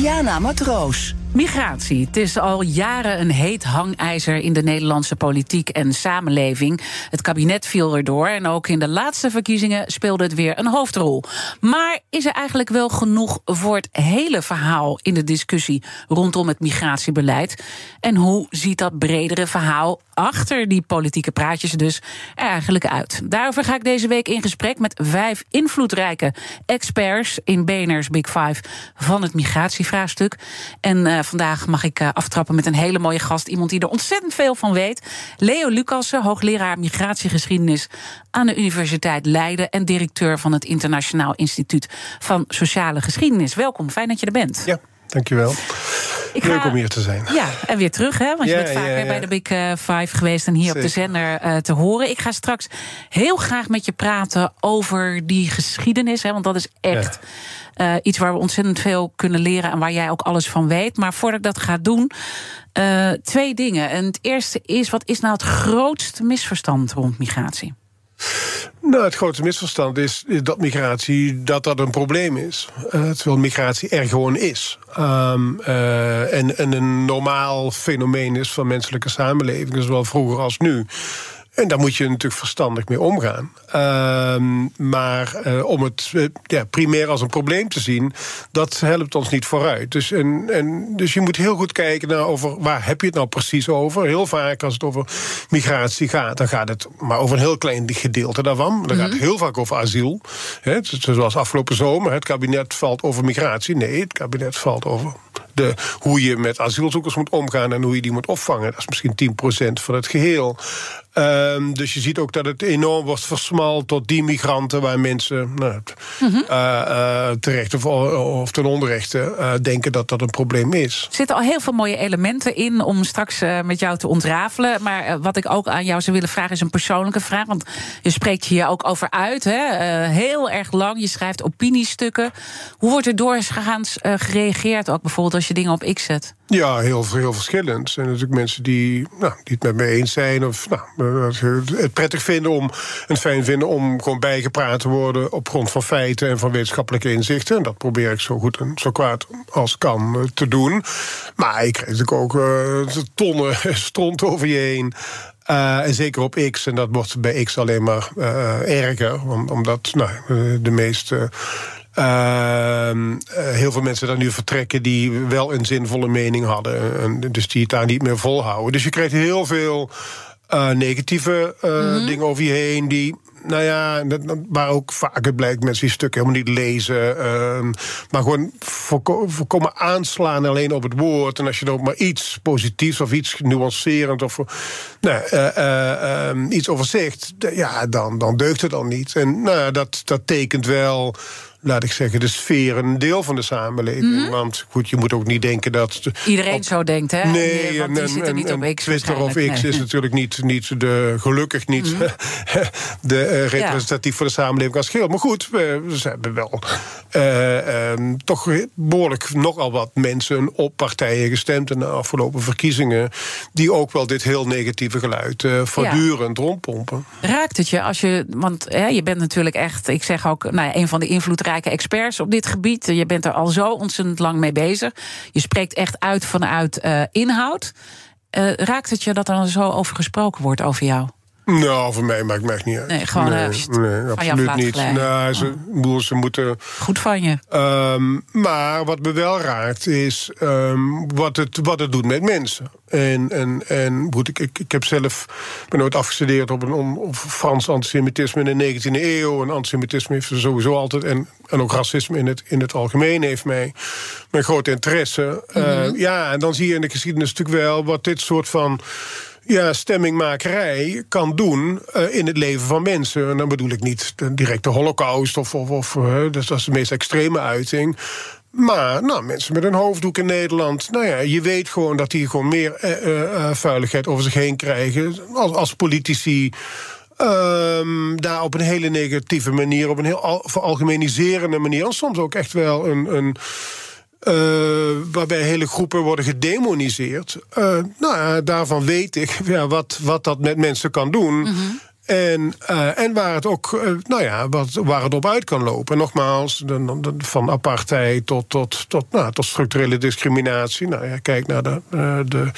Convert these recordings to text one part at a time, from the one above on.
Diana Matroos. Migratie. Het is al jaren een heet hangijzer in de Nederlandse politiek en samenleving. Het kabinet viel erdoor en ook in de laatste verkiezingen speelde het weer een hoofdrol. Maar is er eigenlijk wel genoeg voor het hele verhaal in de discussie rondom het migratiebeleid? En hoe ziet dat bredere verhaal achter die politieke praatjes dus eigenlijk uit? Daarover ga ik deze week in gesprek met vijf invloedrijke experts in BNR's Big Five van het migratievraagstuk. En uh, vandaag mag ik uh, aftrappen met een hele mooie gast. Iemand die er ontzettend veel van weet. Leo Lucassen, hoogleraar migratiegeschiedenis aan de Universiteit Leiden. En directeur van het Internationaal Instituut van Sociale Geschiedenis. Welkom, fijn dat je er bent. Ja. Dankjewel. Ik Leuk om hier te zijn. Ja, en weer terug, hè? Want je bent vaak weer bij de Big uh, Five geweest en hier Zeker. op de zender uh, te horen. Ik ga straks heel graag met je praten over die geschiedenis, hè, want dat is echt. Uh, iets waar we ontzettend veel kunnen leren en waar jij ook alles van weet. Maar voordat ik dat ga doen, uh, twee dingen. En het eerste is: wat is nou het grootste misverstand rond migratie? Nou, het grootste misverstand is, dat migratie dat dat een probleem is. Uh, terwijl migratie er gewoon is. Um, uh, en, en een normaal fenomeen is van menselijke samenlevingen, zowel vroeger als nu. En daar moet je natuurlijk verstandig mee omgaan. Uh, maar uh, om het uh, ja, primair als een probleem te zien, dat helpt ons niet vooruit. Dus, en, en, dus je moet heel goed kijken naar over waar heb je het nou precies over. Heel vaak als het over migratie gaat, dan gaat het maar over een heel klein gedeelte daarvan. Dan gaat het mhm. heel vaak over asiel. He, zoals afgelopen zomer, het kabinet valt over migratie. Nee, het kabinet valt over de, hoe je met asielzoekers moet omgaan en hoe je die moet opvangen. Dat is misschien 10% van het geheel. Um, dus je ziet ook dat het enorm wordt versmald tot die migranten waar mensen nou, mm -hmm. uh, uh, terecht of, of ten onrechte uh, denken dat dat een probleem is. Er zitten al heel veel mooie elementen in om straks met jou te ontrafelen. Maar wat ik ook aan jou zou willen vragen is een persoonlijke vraag. Want je spreekt hier ook over uit. Hè? heel erg lang. Je schrijft opiniestukken. Hoe wordt er doorgaans gereageerd ook bijvoorbeeld als je dingen op X zet? Ja, heel, heel verschillend. Er zijn natuurlijk mensen die, nou, die het met me eens zijn... of nou, het prettig vinden om, en fijn vinden om gewoon bijgepraat te worden... op grond van feiten en van wetenschappelijke inzichten. En dat probeer ik zo goed en zo kwaad als kan eh, te doen. Maar ik krijg natuurlijk ook uh, tonnen stront over je heen... Uh, en zeker op X, en dat wordt bij X alleen maar erger, omdat nou, de meeste heel veel mensen daar nu vertrekken die wel een zinvolle mening hadden. En dus die het daar niet meer volhouden. Dus je krijgt heel veel uh, negatieve mm -hmm. dingen over je heen die. Nou ja, waar ook vaak het blijkt mensen die stukken helemaal niet lezen. Uh, maar gewoon voorko voorkomen aanslaan alleen op het woord. En als je er ook maar iets positiefs of iets nuancerend of nou, ehm, iets over zegt, ja, dan, dan deugt het dan niet. En nou, dat, dat tekent wel laat ik zeggen, de sfeer een deel van de samenleving. Mm -hmm. Want goed, je moet ook niet denken dat... Iedereen op, zo denkt, hè? Nee, want die en, zitten niet op X Twitter of X nee. is natuurlijk niet, niet de, gelukkig niet mm -hmm. de uh, representatief ja. voor de samenleving als geheel. Maar goed, we, we hebben wel uh, um, toch behoorlijk nogal wat mensen op partijen gestemd in de afgelopen verkiezingen, die ook wel dit heel negatieve geluid uh, voortdurend ja. rondpompen. Raakt het je als je, want hè, je bent natuurlijk echt, ik zeg ook, nou, een van de invloedrijke experts op dit gebied. Je bent er al zo ontzettend lang mee bezig. Je spreekt echt uit vanuit uh, inhoud. Uh, raakt het je dat er dan zo over gesproken wordt over jou? Nou, voor mij maakt het niet uit. Nee, gewoon nee, nee absoluut niet. Nou, ze, oh. ze moeten. Goed van je. Um, maar wat me wel raakt is um, wat, het, wat het doet met mensen. En, en, en goed, ik, ik, ik heb zelf ben nooit afgestudeerd op een op Frans antisemitisme in de 19e eeuw. En antisemitisme heeft sowieso altijd. En, en ook racisme in het, in het algemeen heeft mij mijn grote interesse. Mm -hmm. uh, ja, en dan zie je in de geschiedenis natuurlijk wel wat dit soort van ja, stemmingmakerij kan doen uh, in het leven van mensen. En dan bedoel ik niet de directe holocaust, of, of, of uh, dat is de meest extreme uiting. Maar nou, mensen met een hoofddoek in Nederland, nou ja, je weet gewoon dat die gewoon meer eh, eh, vuiligheid over zich heen krijgen. Als, als politici. Um, daar op een hele negatieve manier, op een heel al, veralgemeniserende manier. En soms ook echt wel een. een uh, waarbij hele groepen worden gedemoniseerd. Uh, nou ja, daarvan weet ik ja, wat, wat dat met mensen kan doen. Mm -hmm. En, uh, en waar het ook, nou ja, wat, waar het op uit kan lopen. Nogmaals, de, de, van apartheid tot, tot, tot, nou, tot structurele discriminatie. Nou ja, kijk naar de, uh, de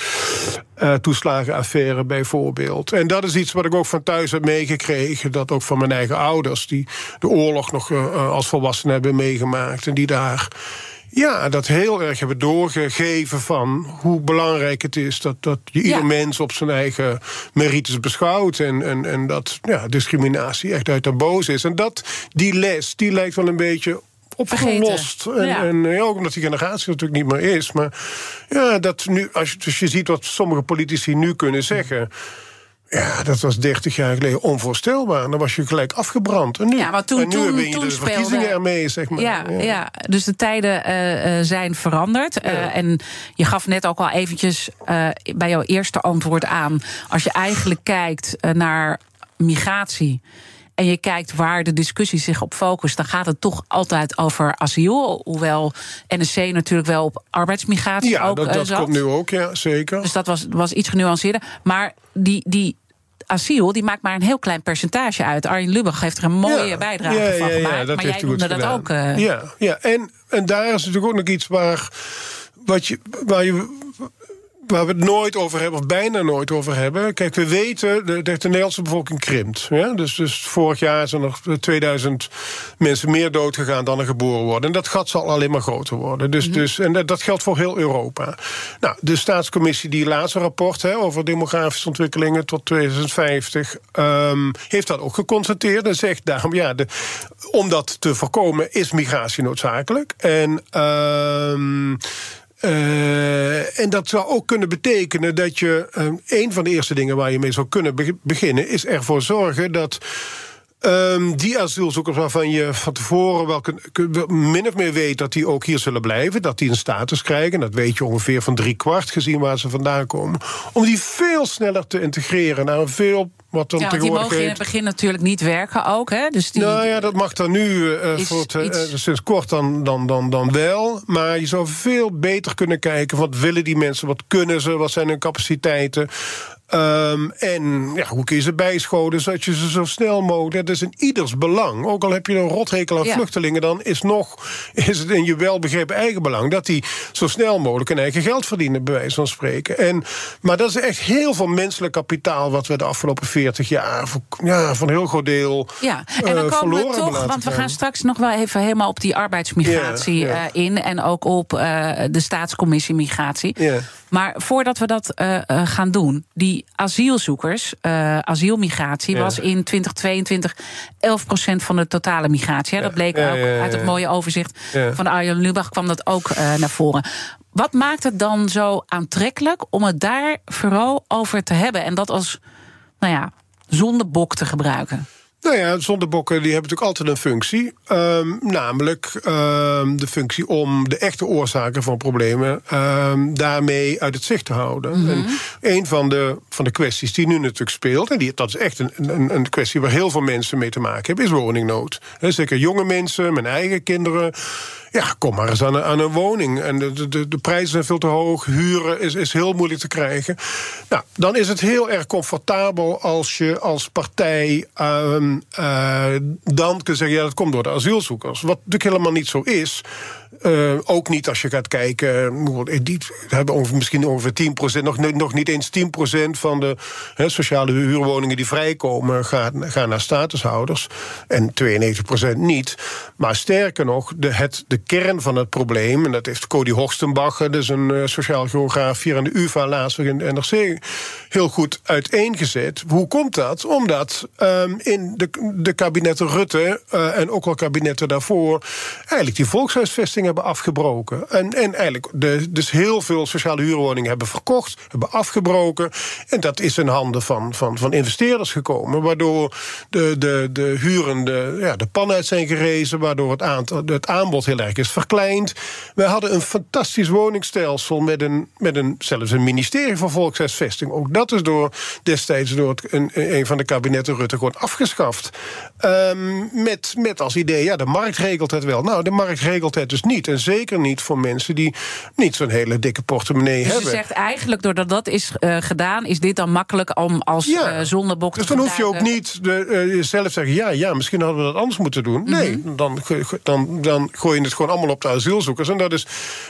toeslagenaffaire bijvoorbeeld. En dat is iets wat ik ook van thuis heb meegekregen. Dat ook van mijn eigen ouders, die de oorlog nog als volwassenen hebben meegemaakt. En die daar ja, dat heel erg hebben doorgegeven van hoe belangrijk het is dat, dat je ieder mens op zijn eigen merites beschouwt. En, en, en dat ja, discriminatie echt uit de boos is. En dat, die les, die lijkt wel een beetje opgelost. En, ja. en ja, ook omdat die generatie natuurlijk niet meer is. Maar ja, dat nu, als je, dus je ziet wat sommige politici nu kunnen zeggen. Ja, dat was 30 jaar geleden onvoorstelbaar. Dan was je gelijk afgebrand. En nu, ja, maar toen, en nu toen, je toen de verkiezingen ermee, zeg maar. Ja, ja. ja. dus de tijden uh, uh, zijn veranderd. Ja. Uh, en je gaf net ook al eventjes bij jouw eerste antwoord aan... als je eigenlijk kijkt naar migratie en je kijkt waar de discussie zich op focust, dan gaat het toch altijd over asiel. Hoewel NSC natuurlijk wel op arbeidsmigratie ja, ook dat, dat zat. komt nu ook, ja, zeker. Dus dat was, was iets genuanceerder. Maar die, die asiel, die maakt maar een heel klein percentage uit. Arjen Lubach heeft er een mooie ja, bijdrage ja, van ja, gemaakt. dat maar heeft jij noemde dat gedaan. ook. Uh... Ja, ja. En, en daar is natuurlijk ook nog iets waar, wat je, waar je waar we het nooit over hebben, of bijna nooit over hebben. Kijk, we weten dat de, de Nederlandse bevolking krimpt. Ja? Dus, dus vorig jaar zijn er 2000 mensen meer doodgegaan dan er geboren worden. En dat gat zal alleen maar groter worden. Dus, mm -hmm. dus, en dat geldt voor heel Europa. Nou, de staatscommissie, die laatste rapport hè, over demografische ontwikkelingen tot 2050, um, heeft dat ook geconstateerd. En zegt daarom, ja, de, om dat te voorkomen, is migratie noodzakelijk. En. Um, uh, en dat zou ook kunnen betekenen dat je. Uh, een van de eerste dingen waar je mee zou kunnen be beginnen, is ervoor zorgen dat. Um, die asielzoekers waarvan je van tevoren wel min of meer weet dat die ook hier zullen blijven, dat die een status krijgen, dat weet je ongeveer van drie kwart gezien waar ze vandaan komen, om die veel sneller te integreren naar een veel wat dan ja, die mogen in het begin natuurlijk niet werken ook. Hè? Dus die... Nou ja, dat mag dan nu uh, het, uh, sinds kort dan, dan, dan, dan wel. Maar je zou veel beter kunnen kijken... wat willen die mensen, wat kunnen ze, wat zijn hun capaciteiten... Um, en ja, hoe kun je ze bijscholen zodat je ze zo snel mogelijk... dat is in ieders belang. Ook al heb je een rothekel aan ja. vluchtelingen... dan is, nog, is het in je welbegrepen eigen belang... dat die zo snel mogelijk hun eigen geld verdienen, bij wijze van spreken. En, maar dat is echt heel veel menselijk kapitaal... wat we de afgelopen 40 jaar ja, van heel groot deel Ja, en dan uh, komen we toch, want we gaan straks nog wel even helemaal op die arbeidsmigratie. Uh, in... en ook op uh, de staatscommissie migratie. Maar voordat we dat gaan doen, die asielzoekers, uh, asielmigratie, ja. was in 2022 11% van de totale migratie. Ja, dat bleek ook uit het mooie overzicht van Arjen Lubach kwam dat ook uh, naar voren. Wat maakt het dan zo aantrekkelijk om het daar vooral over te hebben en dat als, nou ja, zondebok te gebruiken? Nou ja, zondebokken die hebben natuurlijk altijd een functie. Um, namelijk um, de functie om de echte oorzaken van problemen um, daarmee uit het zicht te houden. Mm -hmm. En een van de, van de kwesties die nu natuurlijk speelt, en die, dat is echt een, een, een kwestie waar heel veel mensen mee te maken hebben, is woningnood. He, zeker jonge mensen, mijn eigen kinderen. Ja, kom maar eens aan een, aan een woning. En de, de, de prijzen zijn veel te hoog. Huren is, is heel moeilijk te krijgen. Nou, dan is het heel erg comfortabel als je als partij um, uh, dan kunt zeggen: ja, dat komt door de asielzoekers. Wat natuurlijk helemaal niet zo is. Uh, ook niet als je gaat kijken. Die hebben misschien ongeveer 10%, nog, nog niet eens 10% van de sociale huurwoningen die vrijkomen, gaan, gaan naar statushouders. En 92% niet. Maar sterker nog, de, het, de kern van het probleem, en dat heeft Cody Horstenbach, dus een uh, sociaal geograaf hier aan de UvA laatst in de NRC heel goed uiteengezet. Hoe komt dat? Omdat um, in de, de kabinetten Rutte uh, en ook al kabinetten daarvoor eigenlijk die volkshuisvesting belasting hebben afgebroken. En, en eigenlijk de, dus heel veel sociale huurwoningen hebben verkocht, hebben afgebroken. En dat is in handen van, van, van investeerders gekomen. Waardoor de, de, de huren de, ja, de pan uit zijn gerezen. Waardoor het, aantal, het aanbod heel erg is verkleind. We hadden een fantastisch woningstelsel met een, met een, zelfs een ministerie van Volkshuisvesting. Ook dat is door, destijds door een, een van de kabinetten Rutte gewoon afgeschaft. Um, met, met als idee, ja, de markt regelt het wel. Nou, de markt regelt het dus niet. En zeker niet voor mensen die niet zo'n hele dikke portemonnee dus hebben. Je zegt eigenlijk, doordat dat is uh, gedaan, is dit dan makkelijk om als ja. uh, zondebok dus te Dus dan hoef je ook niet de, uh, zelf te zeggen, ja, ja, misschien hadden we dat anders moeten doen. Nee, mm -hmm. dan, dan, dan gooi je het gewoon allemaal op de asielzoekers. En dat is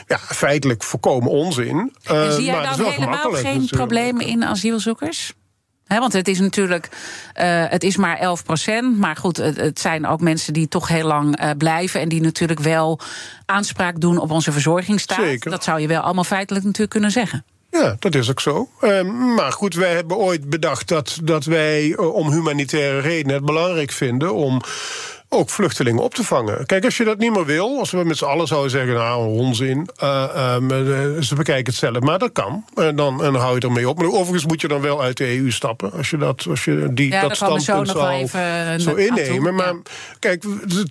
ja, feitelijk volkomen onzin. En zie jij dan helemaal geen problemen in asielzoekers? He, want het is natuurlijk, uh, het is maar 11 procent. Maar goed, het, het, zijn ook mensen die toch heel lang uh, blijven. En die natuurlijk wel aanspraak doen op onze verzorgingsstaat. Zeker. Dat zou je wel allemaal feitelijk natuurlijk kunnen zeggen. Ja, dat is ook zo. Uh, maar goed, wij hebben ooit bedacht dat, dat wij om humanitaire redenen het belangrijk vinden om ook vluchtelingen op te vangen. Kijk, als je dat niet meer wil, als we met z'n allen zouden zeggen, nou, onzin, uh, um, ze bekijken het zelf, maar dat kan. En dan, en dan hou je ermee op. Maar overigens moet je dan wel uit de EU stappen, als je dat, als je die, ja, dat standpunt zo, zou, even zo innemen. toe, maar ja. kijk,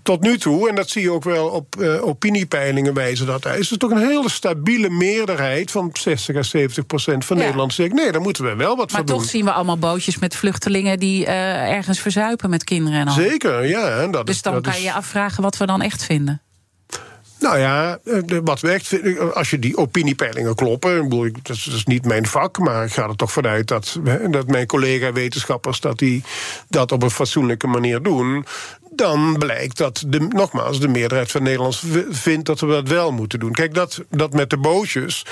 tot nu toe, en dat zie je ook wel op uh, opiniepeilingen wijzen dat is het toch een hele stabiele meerderheid van 60 à 70 procent van Ja. Nederland zegt, nee, daar moeten we wel wat Maar voor toch doen. zien we allemaal bootjes met vluchtelingen die eh, ergens verzuipen met kinderen en al. Zeker, ja. En dat Dus dan kan je je afvragen wat we dan echt vinden. Nou ja, eh, wat werkt, ik, als je die opiniepeilingen kloppen, dat is, niet mijn vak, maar ik ga er toch vanuit dat, dat mijn collega-wetenschappers dat die dat op een fatsoenlijke manier doen. Dan blijkt dat, de, nogmaals, de meerderheid van Nederlanders vindt dat we dat wel moeten doen. Kijk, dat, dat met de bootjes.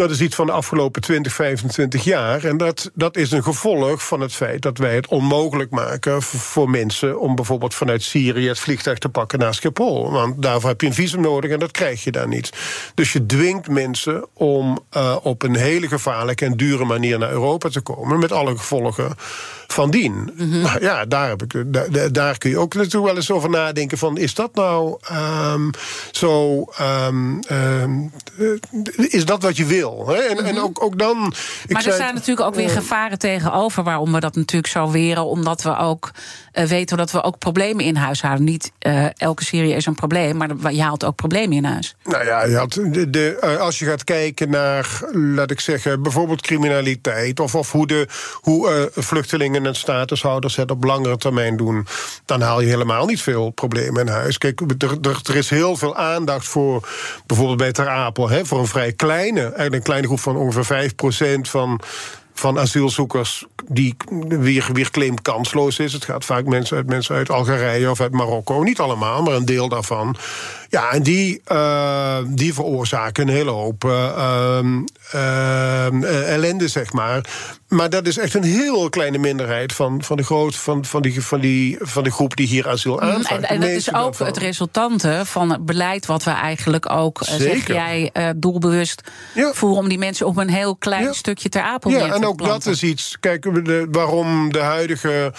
Dat is iets van de afgelopen 20, 25 jaar. En dat, dat is een gevolg van het feit dat wij het onmogelijk maken voor mensen om bijvoorbeeld vanuit Syrië het vliegtuig te pakken naar Schiphol. Want daarvoor heb je een visum nodig en dat krijg je daar niet. Dus je dwingt mensen om eh, op een hele gevaarlijke en dure manier naar Europa te komen. Met alle gevolgen van dien. Nou ja, daar, heb ik, daar, daar- daar kun je ook natuurlijk wel eens over nadenken: van is dat nou ehm, zo. ehm, ehm, eh, is dat wat je wil? Hè? En, en ook, ook dan. ik Maar er staan natuurlijk ook weer eh, gevaren tegenover waarom we dat natuurlijk zo weren. Omdat we ook eh, weten dat we ook problemen in huis houden. Niet eh, elke serie is een probleem, maar je haalt ook problemen in huis. Nou ja, je had de, de, als je gaat kijken naar, laat ik zeggen, bijvoorbeeld criminaliteit. of, of hoe, de, hoe eh, vluchtelingen en statushouders het op langere termijn doen. dan haal je helemaal niet veel problemen in huis. Kijk, er, er, er is heel veel aandacht voor, bijvoorbeeld bij Ter Apel. Hè, voor een vrij kleine, eigenlijk een kleine groep van ongeveer 5% van van asielzoekers die weer, weer claimt kansloos is. Het gaat vaak mensen uit, mensen uit Algerije of uit Marokko. Niet allemaal, maar een deel daarvan. Ja, en die, eh, die veroorzaken een hele hoop eh, ehm, eh, ellende, zeg maar. Maar dat is echt een heel kleine minderheid van, van, de, groot, van, van, die, van, die, van de groep die hier asiel aanvraagt. En, dat is ook daarvan. het resultante van het beleid wat we eigenlijk ook, eh, zeg jij, eh, doelbewust Ja. voeren om die mensen op een heel klein Ja. stukje ter apel Ja, te en ook dat is iets. Kijk, de, waarom de huidige.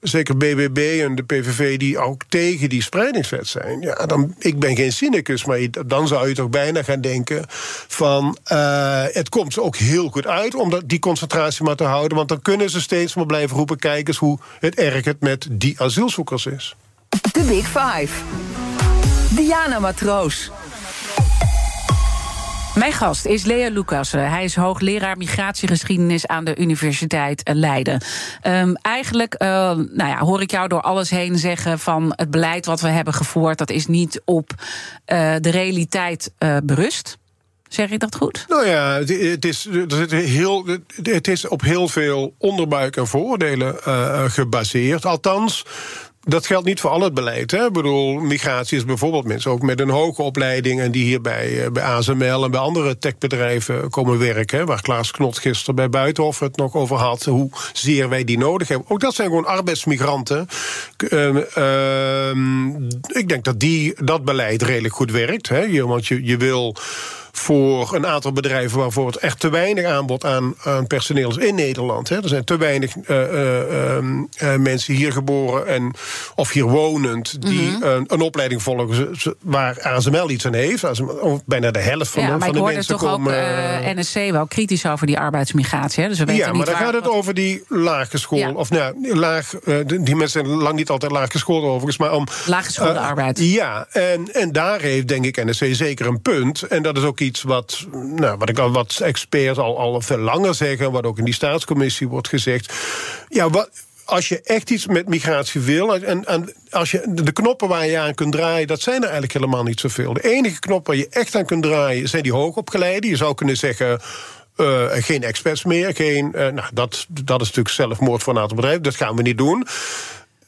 Zeker BBB en de PVV die ook tegen die spreidingswet zijn. Ja, dan, ik ben geen cynicus, maar dan zou je toch bijna gaan denken van... eh, het komt ze ook heel goed uit om die concentratie maar te houden... want dan kunnen ze steeds maar blijven roepen... kijk eens hoe het erg het met die asielzoekers is. De Big Five. Diana Matroos. Mijn gast is Lea Lucassen. Hij is hoogleraar migratiegeschiedenis aan de Universiteit Leiden. Ehm, eigenlijk eh, nou ja, hoor ik jou door alles heen zeggen van het beleid wat we hebben gevoerd, dat is niet op eh, de realiteit eh, berust. Zeg ik dat goed? Nou ja, het, het is, er zit heel, het is op heel veel onderbuik en vooroordelen gebaseerd. Althans, dat geldt niet voor al het beleid. Hè. Ik bedoel, migratie is bijvoorbeeld mensen ook met een hoge opleiding... en die hier bij, eh, bij ASML en bij andere techbedrijven komen werken... waar Klaas Knot gisteren bij Buitenhof het nog over had... hoe zeer wij die nodig hebben. Ook dat zijn gewoon arbeidsmigranten. Ehm, ehm, ik denk dat die, dat beleid redelijk goed werkt. Hè, want je, je wil voor een aantal bedrijven waarvoor het echt te weinig aanbod aan, aan personeel is in Nederland. Hè. Er zijn te weinig mensen hier geboren en, of hier wonend die Mhm. een, een opleiding volgen waar ASML iets aan heeft. ASML, bijna de helft van, Ja, de, maar van ik de hoorde mensen toch komen. ook NSC wel kritisch over die arbeidsmigratie. Hè? Dus we weten ja, maar niet dan gaat het wat... over die laaggeschoolde. Ja. Of nou, laag, die mensen zijn lang niet altijd laaggeschoold overigens, maar om. Laaggeschoolde uh, arbeid. Ja, en, en daar heeft denk ik NSC zeker een punt. En dat is ook iets wat, nou, wat ik al wat experts al, al veel langer zeggen, wat ook in die staatscommissie wordt gezegd. Ja, wat als je echt iets met migratie wil, en, als je de knoppen waar je aan kunt draaien, dat zijn er eigenlijk helemaal niet zoveel. De enige knop waar je echt aan kunt draaien zijn die hoogopgeleiden. Je zou kunnen zeggen. Uh, geen experts meer. Geen, uh, nou, dat, dat is natuurlijk zelfmoord voor een aantal bedrijven. Dat gaan we niet doen.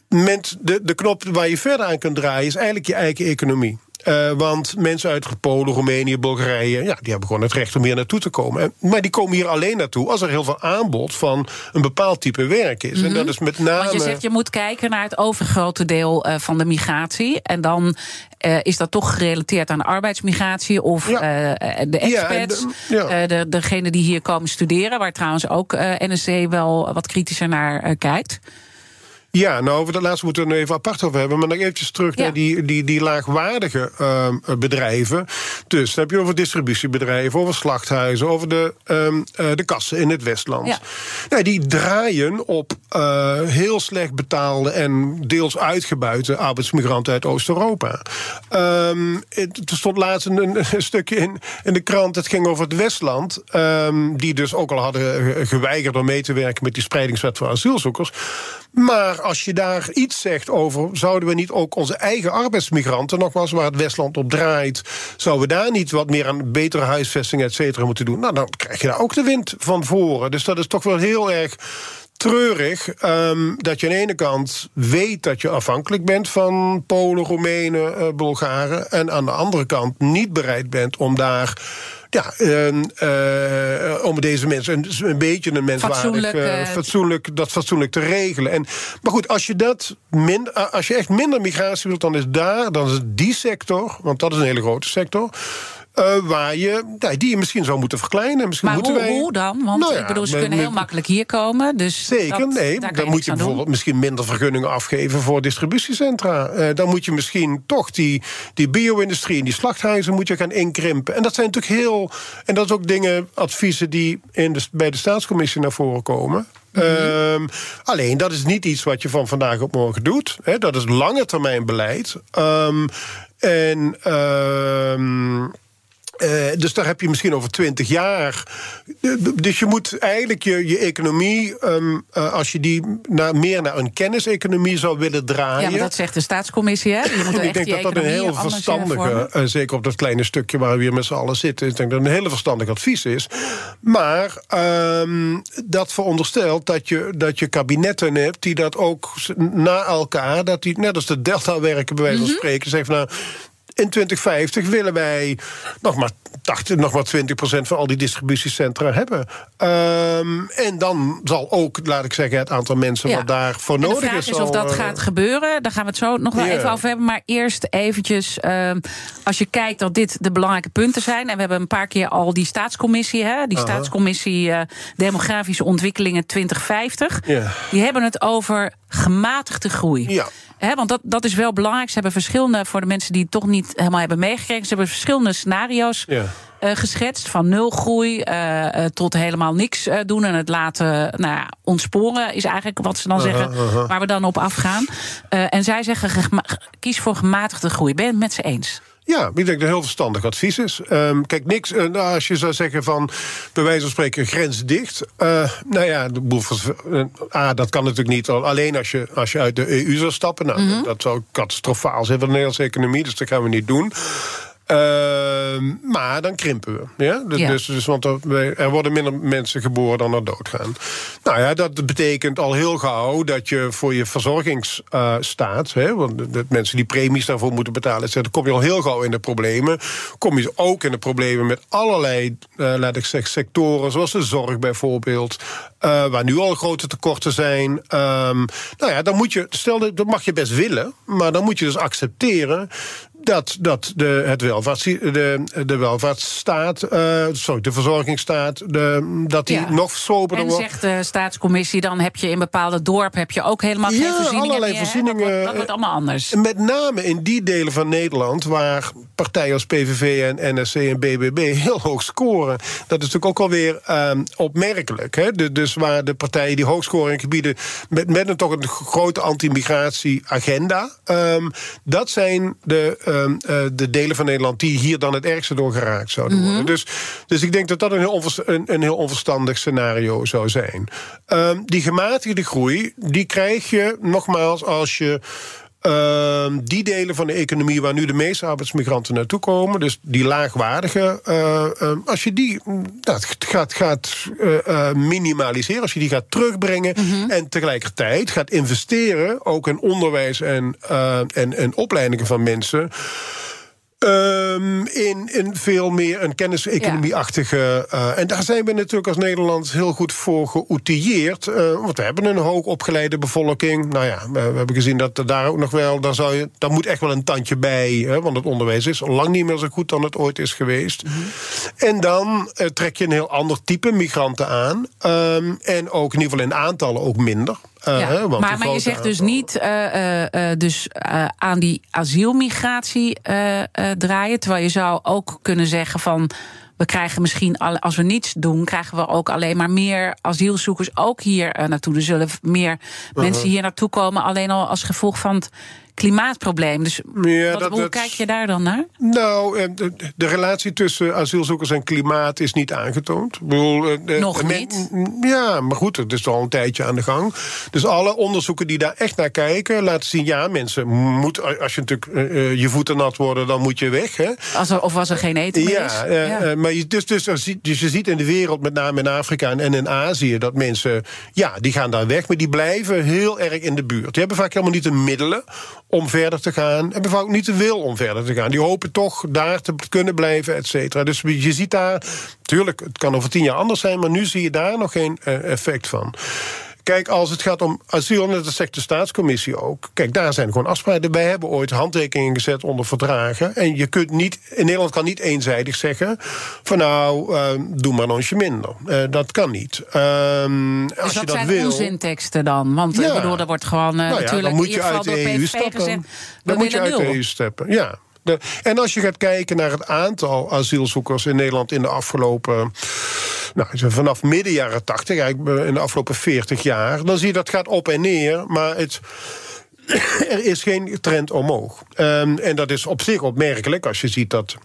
Met de, de knop waar je verder aan kunt draaien is eigenlijk je eigen economie. Uh, want mensen uit Polen, Roemenië, Bulgarije, ja, die hebben gewoon het recht om hier naartoe te komen. En, maar die komen hier alleen naartoe als er heel veel aanbod van een bepaald type werk is. Mm -hmm. En dat is met name. Want je zegt je moet kijken naar het overgrote deel uh, van de migratie. En dan uh, is dat toch gerelateerd aan arbeidsmigratie of ja. de ja, de, ja. de, degene die hier komen studeren, waar trouwens ook NSC wel wat kritischer naar kijkt. Ja, nou, over dat laatste moeten we het even apart over hebben. Maar nog eventjes terug ja. naar die, die, die laagwaardige uh, bedrijven. Dus dan heb je over distributiebedrijven, over slachthuizen, over de, um, uh, de kassen in het Westland. Ja. Nou, die draaien op uh, heel slecht betaalde en deels uitgebuite arbeidsmigranten uit Oost-Europa. Um, er stond laatst een, een, stukje in, in de krant, het ging over het Westland. Um, die dus ook al hadden geweigerd om mee te werken met die spreidingswet voor asielzoekers. Maar als je daar iets zegt over, zouden we niet ook onze eigen arbeidsmigranten, nogmaals waar het Westland op draait, zouden we daar niet wat meer aan betere huisvesting, et cetera, moeten doen? Nou, dan krijg je daar ook de wind van voren. Dus dat is toch wel heel erg treurig um, dat je aan de ene kant weet dat je afhankelijk bent van Polen, Roemenen, uh, Bulgaren, en aan de andere kant niet bereid bent om daar ja, uh, om deze mensen een, een beetje een menswaardig, fatsoenlijk, uh, fatsoenlijk, dat fatsoenlijk te regelen. En, maar goed, als je, dat min, als je echt minder migratie wilt, dan is daar, dan is die sector, want dat is een hele grote sector. Uh, waar je, nou, die je misschien zou moeten verkleinen. Misschien maar moeten hoe, wij, hoe dan? Want nou ja, ik bedoel, ze met, kunnen heel met, makkelijk hier komen. Dus zeker, dat, nee. Dan moet je bijvoorbeeld misschien minder vergunningen afgeven voor distributiecentra. Uh, dan moet je misschien toch die, die bio-industrie en die slachthuizen moet je gaan inkrimpen. En dat zijn natuurlijk heel. En dat is ook dingen, adviezen die in de, bij de staatscommissie naar voren komen. Mm -hmm. um, alleen dat is niet iets wat je van vandaag op morgen doet. Hè. Dat is lange termijn beleid. Um, en. Um, uh, dus daar heb je misschien over twintig jaar. Dus je moet eigenlijk je, je economie, um, uh, als je die naar, meer naar een kenniseconomie zou willen draaien. Ja, maar dat zegt de staatscommissie, hè? Je moet ik denk dat dat een heel verstandige, uh, zeker op dat kleine stukje waar we hier met z'n allen zitten, ik denk dat een hele verstandig advies is. Maar um, dat veronderstelt dat je, dat je kabinetten hebt die dat ook na elkaar, dat die, net als de Delta-werken bij wijze van mm -hmm. spreken, zeggen van nou in 2050 willen wij nog maar 80, nog maar 20 procent van al die distributiecentra hebben. Um, en dan zal ook, laat ik zeggen, het aantal mensen ja. wat daarvoor nodig is. De vraag is, is of dat uh, gaat gebeuren. Daar gaan we het zo nog wel yeah. even over hebben. Maar eerst eventjes, um, als je kijkt dat dit de belangrijke punten zijn. En we hebben een paar keer al die staatscommissie, hè, die staatscommissie uh, Demografische Ontwikkelingen 2050. Yeah. Die hebben het over gematigde groei. Ja. He, want dat, dat is wel belangrijk. Ze hebben verschillende, voor de mensen die het toch niet helemaal hebben meegekregen, ze hebben verschillende scenario's ja. uh, geschetst. Van nul groei uh, uh, tot helemaal niks doen en het laten nou ja, ontsporen, is eigenlijk wat ze dan zeggen, -huh. waar we dan op afgaan. en zij zeggen, kies voor gematigde groei. Ben je het met ze eens? Ja, ik denk dat het een heel verstandig advies is. Um, kijk, niks, uh, als je zou zeggen van, bij wijze van spreken, grens dicht. Uh, nou ja, uh, A, dat kan natuurlijk niet. Alleen als je, als je uit de EU zou stappen. Nou, mm -hmm. dat zou catastrofaal zijn voor de Nederlandse economie. Dus dat gaan we niet doen. Uh, maar dan krimpen we. Ja? Dus, ja. dus, dus, want er, er, worden minder mensen geboren dan er doodgaan. Nou ja, dat betekent al heel gauw dat je voor je verzorgingsstaat... Uh, want de, de, mensen die premies daarvoor moeten betalen... dan kom je al heel gauw in de problemen. Kom je ook in de problemen met allerlei, uh, laat ik zeggen, sectoren... zoals de zorg bijvoorbeeld... Uh, waar nu al grote tekorten zijn. Um, nou ja, dan moet je, stel dat mag je best willen, maar dan moet je dus accepteren dat, dat de, het welvaarts, de, de welvaartsstaat, uh, sorry, de verzorgingsstaat, de, dat die nog soberder wordt. En zegt de staatscommissie, dan heb je in bepaalde dorpen heb je ook helemaal geen voorzieningen allerlei meer, voorzieningen. Dat wordt, allemaal anders. Met name in die delen van Nederland waar partijen als PVV en NSC en BBB heel hoog scoren. Dat is natuurlijk ook alweer um, opmerkelijk. Hè? dus waar de partijen die hoog scoren in gebieden met, met een toch een grote anti-migratie-agenda, um, dat zijn de Ehm, eh, de delen van Nederland die hier dan het ergste door geraakt zouden worden. Mhm. dus, dus ik denk dat dat een heel, een, een heel onverstandig scenario zou zijn. Um, die gematigde groei, die krijg je nogmaals als je. Uh, die delen van de economie waar nu de meeste arbeidsmigranten naartoe komen, dus die laagwaardige, uh, als je die dat gaat, gaat uh, minimaliseren, als je die gaat terugbrengen mhm. en tegelijkertijd gaat investeren, ook in onderwijs en, en, en opleidingen van mensen. Um, in, in veel meer een kenniseconomieachtige. Uh, en daar zijn we natuurlijk als Nederland heel goed voor geoutilleerd. Uh, want we hebben een hoog opgeleide bevolking. Nou ja, we, hebben gezien dat daar ook nog wel. Daar, zou je, daar moet echt wel een tandje bij. Hè, want het onderwijs is lang niet meer zo goed dan het ooit is geweest. Mm -hmm. En dan uh, trek je een heel ander type migranten aan. Um, en ook in ieder geval in aantallen ook minder. Uh, ja, maar, maar je zegt dus niet uh, uh, dus, aan die asielmigratie draaien. Terwijl je zou ook kunnen zeggen van. We krijgen misschien, als we niets doen, krijgen we ook alleen maar meer asielzoekers ook hier naartoe. Er zullen meer mensen hier naartoe komen, alleen al als gevolg van het klimaatprobleem. Dus ja, wat, dat, hoe kijk je daar dan naar? Nou, eh, de, de, relatie tussen asielzoekers en klimaat is niet aangetoond. Ik bedoel, eh, Nog niet? Ja, maar goed, het is al een tijdje aan de gang. Dus alle onderzoeken die daar echt naar kijken... laten zien, ja, mensen moeten... als je natuurlijk uh, je voeten nat worden, dan moet je weg. Hè? Als er, of als er geen eten meer ja, is. Uh, ja, maar je, dus, dus, dus, je ziet in de wereld, met name in Afrika en in Azië... dat mensen, ja, die gaan daar weg, maar die blijven heel erg in de buurt. Die hebben vaak helemaal niet de middelen om verder te gaan. En bijvoorbeeld niet te wil om verder te gaan. Die hopen toch daar te kunnen blijven, et cetera. Dus je ziet daar, tuurlijk, het kan over tien jaar anders zijn... maar nu zie je daar nog geen uh, effect van. Kijk, als het gaat om asiel, en dat zegt de staatscommissie ook. Kijk, daar zijn gewoon afspraken. Wij hebben ooit handtekeningen gezet onder verdragen. En je kunt niet, in Nederland kan niet eenzijdig zeggen: van nou, uh, doe maar een onsje minder. Uh, dat kan niet. Uh, dus als je dat zijn wil. onzinteksten dan? Want ja. bedoel, er wordt gewoon uh, nou ja, natuurlijk dan moet je uit de EU stappen. Dan moet je uit de EU stappen. Ja. De, en als je gaat kijken naar het aantal asielzoekers in Nederland in de afgelopen. Nou, vanaf midden jaren 80, eigenlijk in de afgelopen 40 jaar, dan zie je dat gaat op en neer. Maar het er is geen trend omhoog. Um, en dat is op zich opmerkelijk als je ziet dat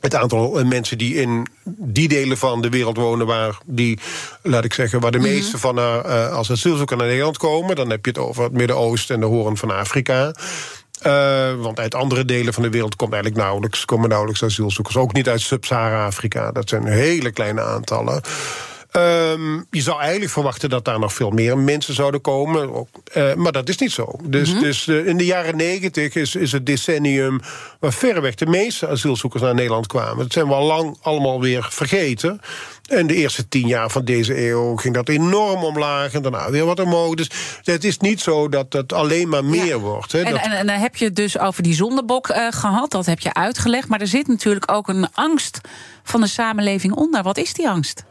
het aantal mensen die in die delen van de wereld wonen... waar, die, laat ik zeggen, waar de mhm. meeste van uh, als asielzoeker naar Nederland komen... dan heb je het over het Midden-Oosten en de Hoorn van Afrika. Uh, want uit andere delen van de wereld komt eigenlijk nauwelijks, komen nauwelijks asielzoekers. Ook niet uit Sub-Sahara-Afrika. Dat zijn hele kleine aantallen. Um, je zou eigenlijk verwachten dat daar nog veel meer mensen zouden komen. Uh, maar dat is niet zo. Dus, mm -hmm. dus uh, in de jaren negentig is, is het decennium... waar verreweg de meeste asielzoekers naar Nederland kwamen. Dat zijn we al lang allemaal weer vergeten. En de eerste tien jaar van deze eeuw ging dat enorm omlaag... en daarna weer wat omhoog. Dus het is niet zo dat het alleen maar meer ja. wordt. Hè. En, dat... en, en, dan heb je het dus over die zondebok uh, gehad. Dat heb je uitgelegd. Maar er zit natuurlijk ook een angst van de samenleving onder. Wat is die angst?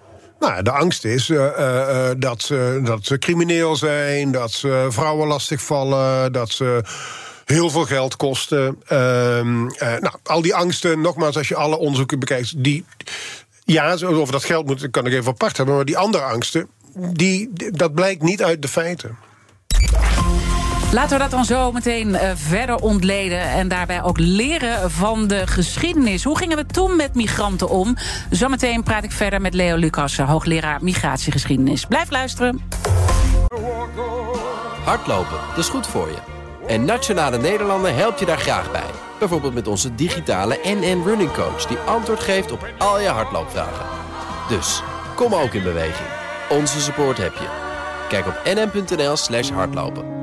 Nou, de angst is uh, uh, dat, ze, dat crimineel zijn, dat ze vrouwen lastigvallen, dat ze heel veel geld kosten. Uh, nou, al die angsten, nogmaals, als je alle onderzoeken bekijkt, die. Ja, over dat geld moet, kan ik even apart hebben, maar die andere angsten, die, dat blijkt niet uit de feiten. Laten we dat dan zo meteen uh, verder ontleden en daarbij ook leren van de geschiedenis. Hoe gingen we toen met migranten om? Zometeen praat ik verder met Leo Lucas, hoogleraar migratiegeschiedenis. Blijf luisteren. Hardlopen, dat is goed voor je. En Nationale Nederlanden helpt je daar graag bij. Bijvoorbeeld met onze digitale NN Running Coach... die antwoord geeft op al je hardloopvragen. Dus, kom ook in beweging. Onze support heb je. Kijk op nn.nl slash hardlopen.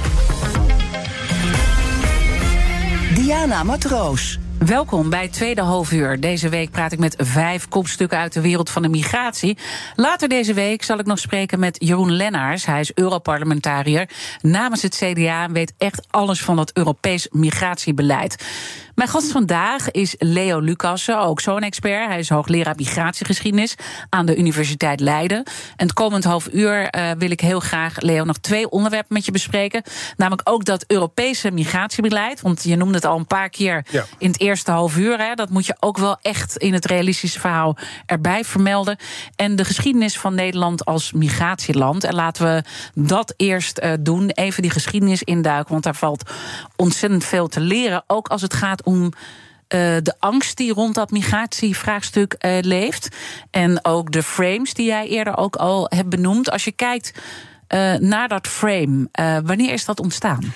Diana Matroos. Welkom bij het tweede halfuur. Deze week praat ik met vijf kopstukken uit de wereld van de migratie. Later deze week zal ik nog spreken met Jeroen Lennaars. Hij is Europarlementariër namens het CDA en weet echt alles van het Europees migratiebeleid. Mijn gast vandaag is Leo Lucassen, ook zo'n expert. Hij is hoogleraar migratiegeschiedenis aan de Universiteit Leiden. En het komend half uur uh, wil ik heel graag, Leo, nog twee onderwerpen met je bespreken. Namelijk ook dat Europese migratiebeleid. Want je noemde het al een paar keer ja. in het eerste half uur. Hè, dat moet je ook wel echt in het realistische verhaal erbij vermelden. En de geschiedenis van Nederland als migratieland. En laten we dat eerst uh, doen. Even die geschiedenis induiken, want daar valt ontzettend veel te leren. Ook als het gaat om uh, de angst die rond dat migratievraagstuk uh, leeft. En ook de frames die jij eerder ook al hebt benoemd. Als je kijkt naar dat frame, wanneer is dat ontstaan?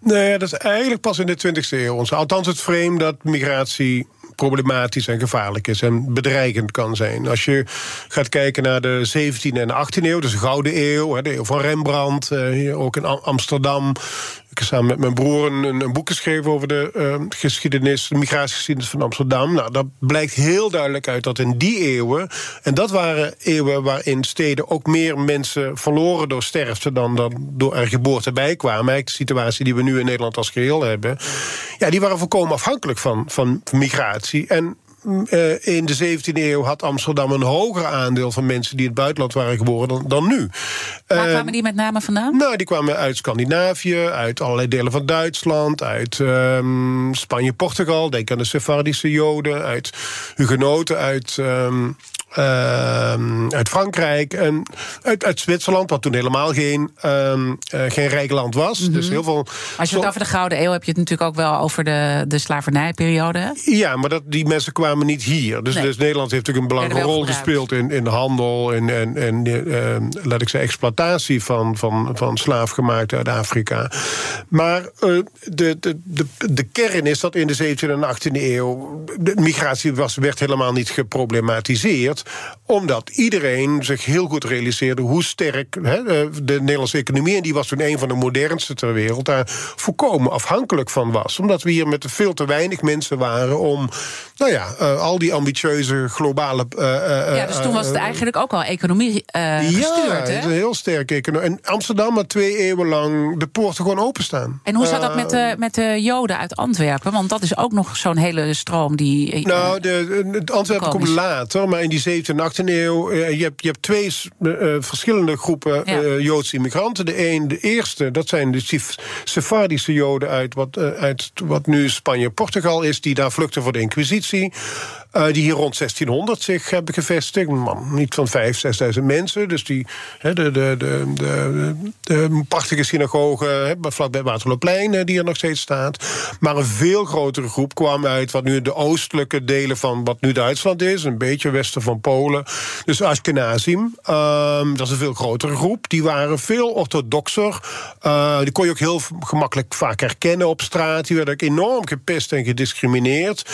Nee, dat is eigenlijk pas in de 20e eeuw. Althans, het frame dat migratie problematisch en gevaarlijk is en bedreigend kan zijn. Als je gaat kijken naar de 17e en 18e eeuw, dus de Gouden Eeuw, de eeuw van Rembrandt, hier ook in Amsterdam, samen met mijn broer een, een boek geschreven over de uh, geschiedenis, de migratiegeschiedenis van Amsterdam. Nou, dat blijkt heel duidelijk uit dat in die eeuwen, en dat waren eeuwen waarin steden ook meer mensen verloren door sterfte dan, dan door er geboorte bij kwamen. Eigenlijk de situatie die we nu in Nederland als geheel hebben. Ja, die waren volkomen afhankelijk van, van migratie. En uh, in de 17e eeuw had Amsterdam een hoger aandeel van mensen die in het buitenland waren geboren dan, dan nu. Waar uh, kwamen die met name vandaan? Nou, die kwamen uit Scandinavië, uit allerlei delen van Duitsland, uit um, Spanje, Portugal. Denk aan de Sephardische Joden, uit Hugenoten, uit. Um, uh, uit Frankrijk en uit, uit, Zwitserland, wat toen helemaal geen, uh, geen rijk land was. Mm -hmm. Dus heel veel. Als je het over de Gouden Eeuw heb je het natuurlijk ook wel over de, de slavernijperiode. Ja, maar dat, die mensen kwamen niet hier. Dus, nee. dus Nederland heeft natuurlijk een belangrijke rol gespeeld in, in handel en, en, en uh, laat ik zeggen, exploitatie van, van, van slaafgemaakte uit Afrika. Maar uh, de, de, de, de kern is dat in de 17e en 18e eeuw de migratie was, werd helemaal niet geproblematiseerd omdat iedereen zich heel goed realiseerde hoe sterk de Nederlandse economie, en die was toen een van de modernste ter wereld, daar volkomen afhankelijk van was. Omdat we hier met veel te weinig mensen waren om, nou ja, uh, al die ambitieuze globale. Uh, ja, dus toen was het eigenlijk ook al economie gestuurd. Ja, hè? een heel sterke economie. En Amsterdam had twee eeuwen lang de poorten gewoon openstaan. En hoe zat dat met de, met de Joden uit Antwerpen? Want dat is ook nog zo'n hele stroom die. Nou, de, de Antwerpen komt later, maar in die 17e en 18e eeuw. Uh, je, hebt, je hebt twee uh, verschillende groepen ja. Joodse immigranten. De een, de eerste, dat zijn de Sephardische Joden uit wat, uit wat nu Spanje-Portugal is, die daar vluchten voor de Inquisitie. Die hier rond 1600 zich hebben gevestigd. Man, niet van 5.000, 6.000 mensen. Dus die, he, de, de, de, de, prachtige synagoge he, vlakbij Waterloopplein, die er nog steeds staat. Maar een veel grotere groep kwam uit wat nu de oostelijke delen van wat nu Duitsland is, een beetje westen van Polen. Dus Ashkenazim, um, dat is een veel grotere groep. Die waren veel orthodoxer. Uh, die kon je ook heel gemakkelijk vaak herkennen op straat. Die werden ook enorm gepest en gediscrimineerd.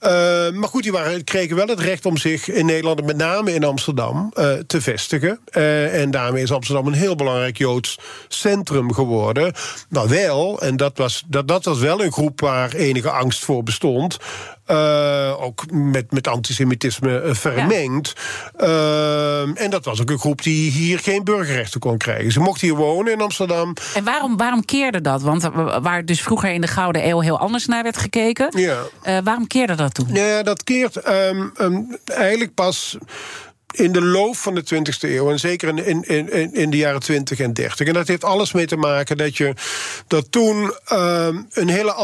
Uh, maar goed, die waren, kregen wel het recht om zich in Nederland, met name in Amsterdam, uh, te vestigen. en daarmee is Amsterdam een heel belangrijk Joods centrum geworden. Nou wel, en dat was, dat, dat was wel een groep waar enige angst voor bestond. Uh, ook met, met antisemitisme uh, vermengd. Ja. Uh, en dat was ook een groep die hier geen burgerrechten kon krijgen. Ze mochten hier wonen in Amsterdam. En waarom, waarom keerde dat? Want waar dus vroeger in de Gouden Eeuw heel anders naar werd gekeken. Ja. waarom keerde dat toen? Ja, dat keert um, um, eigenlijk pas in de loop van de 20e eeuw, en zeker in, in, in, in de jaren 20 en 30. En dat heeft alles mee te maken dat je dat toen um, een hele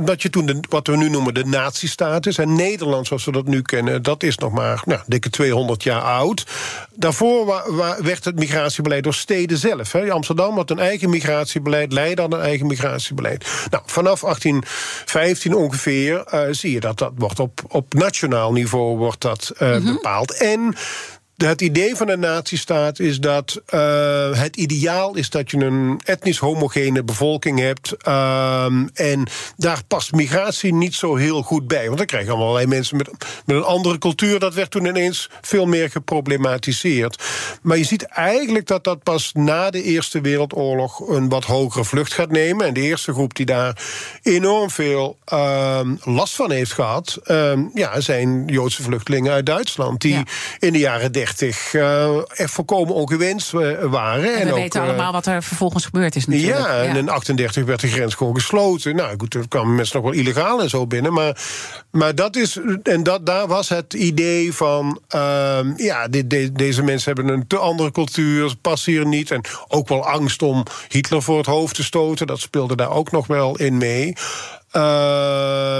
dat je toen de, wat we nu noemen de nazistaat En Nederland, zoals we dat nu kennen, dat is nog maar nou, dikke 200 jaar oud. Daarvoor wa, wa, werd het migratiebeleid door steden zelf. Hè. Amsterdam had een eigen migratiebeleid, Leiden had een eigen migratiebeleid. Nou, vanaf 1815 ongeveer uh, zie je dat dat wordt op, op nationaal niveau wordt dat uh, mm -hmm. bepaald. En het idee van een natiestaat is dat uh, het ideaal is dat je een etnisch homogene bevolking hebt. Uh, en daar past migratie niet zo heel goed bij. Want dan krijg je allerlei mensen met, met een andere cultuur. Dat werd toen ineens veel meer geproblematiseerd. Maar je ziet eigenlijk dat dat pas na de Eerste Wereldoorlog een wat hogere vlucht gaat nemen. En de eerste groep die daar enorm veel uh, last van heeft gehad, ehm, ja, zijn Joodse vluchtelingen uit Duitsland. Die in de jaren 30 uh, echt volkomen ongewenst eh, waren. En, we weten allemaal wat er vervolgens gebeurd is natuurlijk. Ja, en in 38 werd de grens gewoon gesloten. Nou goed, er kwamen mensen nog wel illegaal en zo binnen. Maar, maar dat is, en dat, daar was het idee van, ehm, ja, deze mensen hebben een te andere cultuur, passen hier niet. En ook wel angst om Hitler voor het hoofd te stoten. Dat speelde daar ook nog wel in mee. Uh,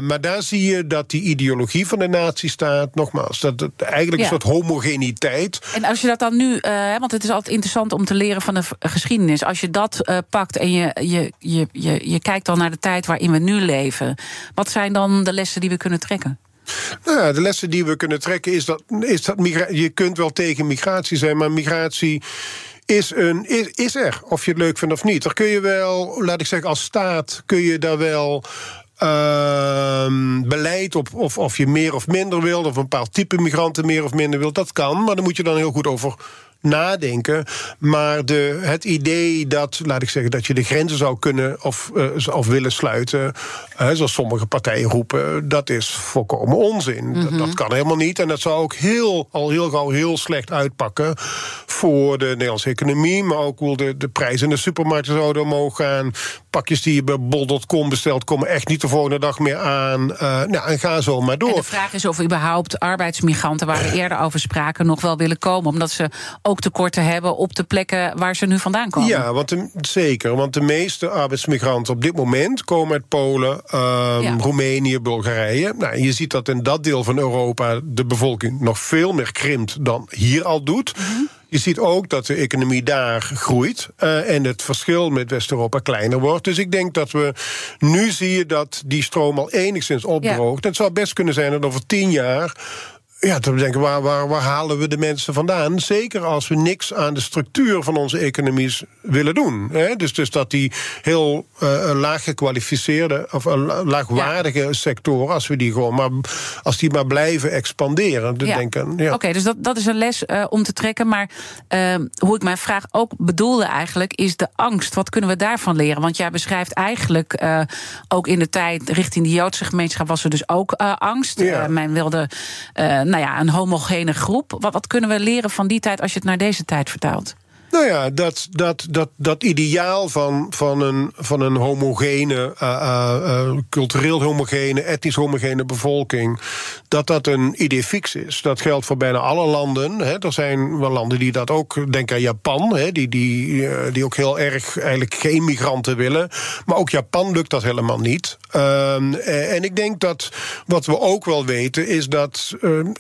maar daar zie je dat die ideologie van de nazistaat, nogmaals, dat het eigenlijk een soort homogeniteit. En als je dat dan nu, uh, want het is altijd interessant om te leren van de geschiedenis. Als je dat uh, pakt en je, je, je, je, je kijkt dan naar de tijd waarin we nu leven, wat zijn dan de lessen die we kunnen trekken? Nou ja, de lessen die we kunnen trekken is dat, is dat je kunt wel tegen migratie zijn, maar migratie is, een, is, is er, of je het leuk vindt of niet. Daar kun je wel, laat ik zeggen, als staat kun je daar wel uh, beleid op of, of je meer of minder wilt, of een bepaald type migranten meer of minder wilt. Dat kan, maar dan moet je dan heel goed over nadenken. Maar de, het idee dat, laat ik zeggen, dat je de grenzen zou kunnen of, uh, of willen sluiten, uh, zoals sommige partijen roepen, dat is volkomen onzin. dat, dat, kan helemaal niet. En dat zou ook heel, al heel gauw heel slecht uitpakken voor de Nederlandse economie, maar ook hoe de, de prijzen in de supermarkten zouden omhoog gaan. Pakjes die je bij bol.com bestelt, komen echt niet de volgende dag meer aan. Uh, nou, en ga zo maar door. En de vraag is of überhaupt arbeidsmigranten, waar we eerder over spraken, nog wel willen komen. Omdat ze ook tekorten hebben op de plekken waar ze nu vandaan komen. Ja, want zeker. Want de meeste arbeidsmigranten op dit moment komen uit Polen, um, Roemenië, Bulgarije. Nou, je ziet dat in dat deel van Europa de bevolking nog veel meer krimpt dan hier al doet. Mhm. Je ziet ook dat de economie daar groeit uh, en het verschil met West-Europa kleiner wordt. Dus ik denk dat we nu zie je dat die stroom al enigszins opdroogt. Ja. Het zou best kunnen zijn dat over tien jaar ja, te denken, waar, waar, waar halen we de mensen vandaan? Zeker als we niks aan de structuur van onze economies willen doen. Hè? Dus, dus dat die heel uh, laag gekwalificeerde of uh, laagwaardige ja. sectoren, als we die gewoon maar, als die maar blijven expanderen. Ja. Denken, ja. Oké, okay, dus dat, dat is een les uh, om te trekken. Maar hoe ik mijn vraag ook bedoelde eigenlijk, is de angst. Wat kunnen we daarvan leren? Want jij beschrijft eigenlijk ook in de tijd richting de Joodse gemeenschap was er dus ook angst. Ja. men wilde nou ja, een homogene groep. Wat, kunnen we leren van die tijd als je het naar deze tijd vertaalt? Nou ja, dat, dat, dat, dat ideaal van, van, een, van een homogene, uh, uh, cultureel homogene, etnisch homogene bevolking, dat dat een idee fix is. Dat geldt voor bijna alle landen. Hè. Er zijn wel landen die dat ook, denk aan Japan, hè, die, die, die ook heel erg eigenlijk geen migranten willen. Maar ook Japan lukt dat helemaal niet. Ehm, en ik denk dat wat we ook wel weten, is dat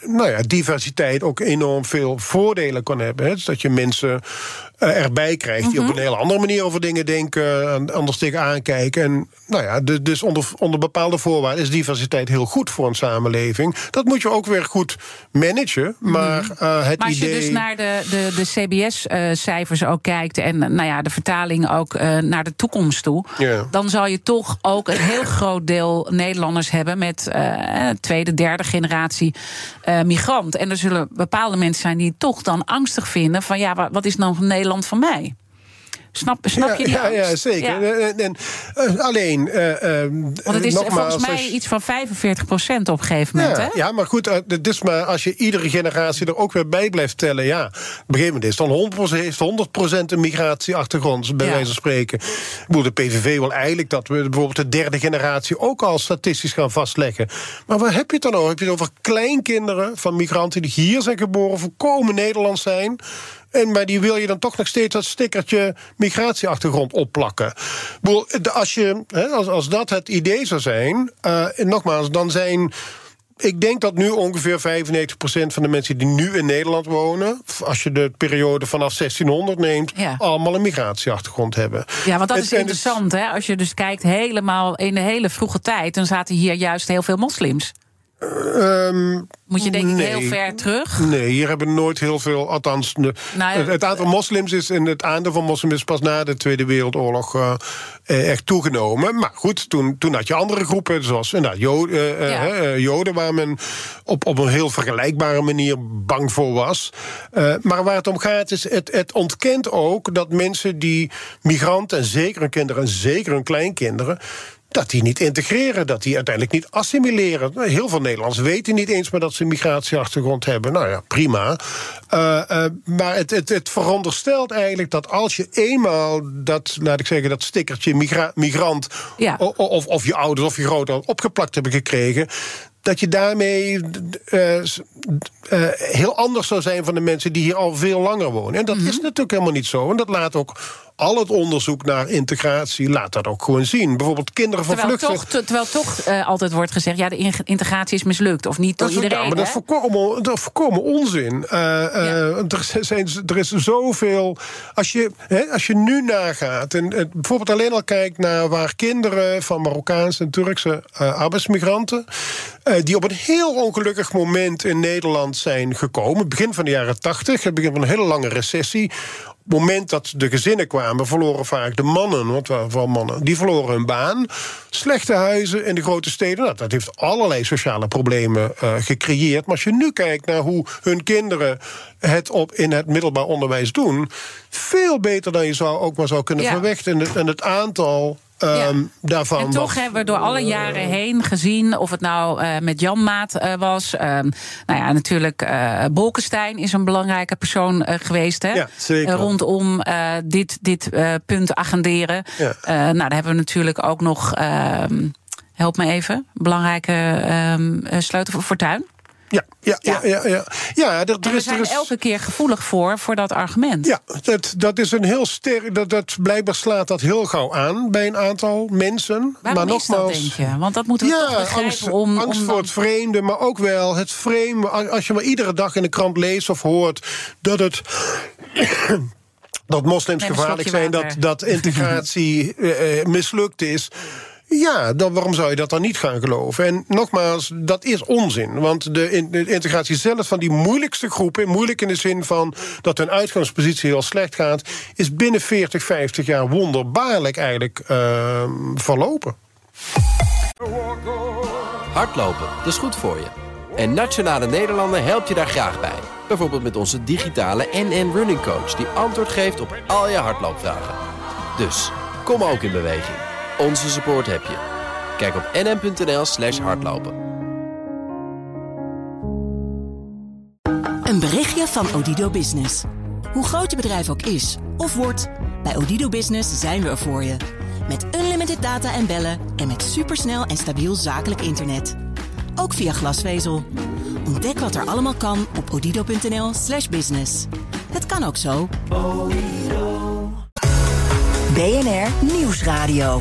nou ja, diversiteit ook enorm veel voordelen kan hebben. Hè. Dus dat je mensen erbij krijgt. Die op mhm. een hele andere manier over dingen denken, anders tegen aankijken. En nou ja, dus onder, onder bepaalde voorwaarden is diversiteit heel goed voor een samenleving. Dat moet je ook weer goed managen. Maar mm uh, het maar als idee... je dus naar de, de, de CBS-cijfers ook kijkt en nou ja, de vertaling ook uh, naar de toekomst toe, yeah. dan zal je toch ook een heel groot deel Nederlanders hebben met tweede, derde generatie migrant. En er zullen bepaalde mensen zijn die toch dan angstig vinden van ja, wat is nou Nederland? Land van mij. Snap, snap ja, je die ja, ja, zeker. Ja. En, en, uh, alleen, uh, uh, Want het is volgens mij iets van 45 procent op een gegeven moment, ja, hè? Ja, maar goed, het is maar als je iedere generatie er ook weer bij blijft tellen... ja, op een gegeven moment is dan 100 heeft 100 procent een migratieachtergrond, bij wijze van spreken. Ik bedoel, de PVV wil eigenlijk dat we bijvoorbeeld de derde generatie... ook al statistisch gaan vastleggen. Maar waar heb je het dan over? Heb je het over kleinkinderen van migranten die hier zijn geboren... volkomen Nederlands zijn... En, maar die wil je dan toch nog steeds dat stickertje migratieachtergrond opplakken. Als, je, als, als dat het idee zou zijn, uh, en nogmaals, dan zijn ik denk dat nu ongeveer 95% van de mensen die nu in Nederland wonen, als je de periode vanaf 1600 neemt, ja. allemaal een migratieachtergrond hebben. Ja, want dat is interessant, hè? Als je dus kijkt helemaal in de hele vroege tijd, dan zaten hier juist heel veel moslims. Ehm, Moet je denk ik nee. heel ver terug? Nee, hier hebben nooit heel veel. Althans, Nou het, het aantal moslims is en het aandeel van moslims is pas na de Tweede Wereldoorlog eh, eh, echt toegenomen. Maar goed, toen, toen had je andere groepen, zoals nou, Joden, eh, eh, Ja. Joden, waar men op, op een heel vergelijkbare manier bang voor was. Maar waar het om gaat, is het, het ontkent ook dat mensen die migranten, en zeker hun kinderen en zeker hun kleinkinderen dat die niet integreren, dat die uiteindelijk niet assimileren. Nou, Heel veel Nederlanders weten niet eens maar dat ze een migratieachtergrond hebben. Nou ja, prima. Eh, eh, maar het, het, het veronderstelt eigenlijk dat als je eenmaal dat, laat ik zeggen, dat stickertje migra- migrant, Ja. of, of je ouders of je grootouders opgeplakt hebben gekregen. Dat je daarmee eh, heel anders zou zijn van de mensen die hier al veel langer wonen. En dat Mhm. is natuurlijk helemaal niet zo. En dat laat ook al het onderzoek naar integratie laat dat ook gewoon zien. Bijvoorbeeld kinderen van Terwijl vluchtelingen. toch, terwijl toch eh, altijd wordt gezegd... ja, de in- integratie is mislukt. Of niet door Dat iedereen, ja, maar dat is volkomen, dat is volkomen onzin. Eh, eh, er, zijn, er is zoveel. Als je, hè, als je nu nagaat, en bijvoorbeeld alleen al kijkt naar waar kinderen van Marokkaanse en Turkse arbeidsmigranten. die op een heel ongelukkig moment in Nederland zijn gekomen. Begin van de jaren tachtig, het begin van een hele lange recessie. Moment dat de gezinnen kwamen, verloren vaak de mannen, want het waren vooral mannen, die verloren hun baan. Slechte huizen in de grote steden, nou, dat heeft allerlei sociale problemen eh, gecreëerd. Maar als je nu kijkt naar hoe hun kinderen het op in het middelbaar onderwijs doen, veel beter dan je zou ook maar zou kunnen Ja. verwachten. En het aantal ehm, daarvan. En toch hebben we door alle jaren heen gezien, of het nou eh, met Jan Maat eh, was. ehm, nou ja, natuurlijk, eh Bolkestein is een belangrijke persoon geweest. Hè, Ja, zeker. Rondom dit, dit punt agenderen. Ja. Nou, daar hebben we natuurlijk ook nog. ehm, help me even. Belangrijke sleutel voor Fortuin. Ja, ja, ja, ja. ja. ja er, er we is, er zijn is, elke keer gevoelig voor, voor dat argument. Ja, dat, dat is een heel sterk. Dat, dat blijkbaar slaat dat heel gauw aan bij een aantal mensen. Waarom maar is dat, nogmaals. denk je? Want dat moeten we toch Ja, begrijpen angst, om... angst om voor dan- het vreemde, maar ook wel het vreemde. Als je maar iedere dag in de krant leest of hoort dat het. dat moslims gevaarlijk zijn, dat, water. dat integratie eh, eh, mislukt is. Ja, dan waarom zou je dat dan niet gaan geloven? En nogmaals, dat is onzin. Want de, in- de integratie zelf van die moeilijkste groepen... moeilijk in de zin van dat hun uitgangspositie heel slecht gaat... is binnen 40, 50 jaar wonderbaarlijk eigenlijk eh, verlopen. Hardlopen, dat is goed voor je. En Nationale Nederlanden helpt je daar graag bij. Bijvoorbeeld met onze digitale NN Running Coach... die antwoord geeft op al je hardloopvragen. Dus, kom ook in beweging. Onze support heb je. Kijk op nn.nl slash hardlopen. Een berichtje van Odido Business. Hoe groot je bedrijf ook is of wordt, bij Odido Business zijn we er voor je. Met unlimited data en bellen en met supersnel en stabiel zakelijk internet. Ook via glasvezel. Ontdek wat er allemaal kan op odido.nl/slash business. Het kan ook zo. BNR Nieuwsradio.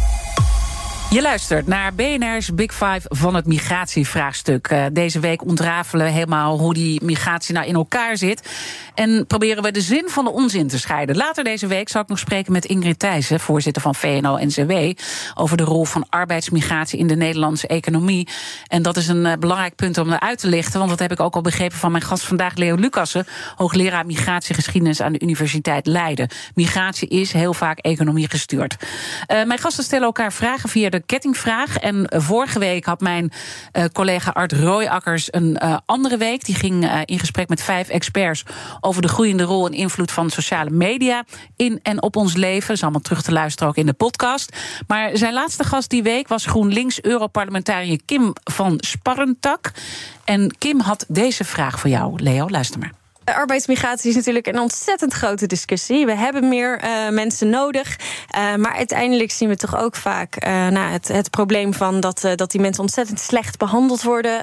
Je luistert naar BNR's Big Five van het migratievraagstuk. Eh, deze week ontrafelen we helemaal hoe die migratie nou in elkaar zit. En proberen we de zin van de onzin te scheiden. Later deze week zal ik nog spreken met Ingrid Thijssen, voorzitter van VNO-NCW... over de rol van arbeidsmigratie in de Nederlandse economie. En dat is een eh, belangrijk punt om uit te lichten... want dat heb ik ook al begrepen van mijn gast vandaag, Leo Lucassen... hoogleraar migratiegeschiedenis aan de Universiteit Leiden. Migratie is heel vaak economie gestuurd. Eh, mijn gasten stellen elkaar vragen via de kettingvraag. En vorige week had mijn eh, collega Art Rooijakkers een eh, andere week. Die ging eh, in gesprek met vijf experts over de groeiende rol en invloed van sociale media in en op ons leven. Dat is allemaal terug te luisteren ook in de podcast. Maar zijn laatste gast die week was GroenLinks-Europarlementariër Kim van Sparrentak. En Kim had deze vraag voor jou, Leo. Luister maar. Arbeidsmigratie is natuurlijk een ontzettend grote discussie. We hebben meer uh, mensen nodig. Uh, maar uiteindelijk zien we toch ook vaak uh, nou, het, het, probleem van dat, dat die mensen ontzettend slecht behandeld worden.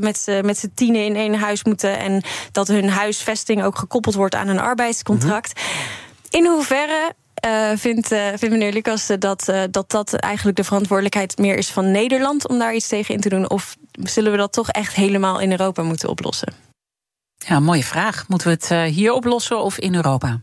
met met z'n tienen in één huis moeten. En dat hun huisvesting ook gekoppeld wordt aan een arbeidscontract. -hmm. In hoeverre uh, vindt, uh, vindt meneer Lucas dat, dat dat eigenlijk de verantwoordelijkheid meer is van Nederland om daar iets tegen in te doen? Of zullen we dat toch echt helemaal in Europa moeten oplossen? Ja, mooie vraag. Moeten we het hier oplossen of in Europa?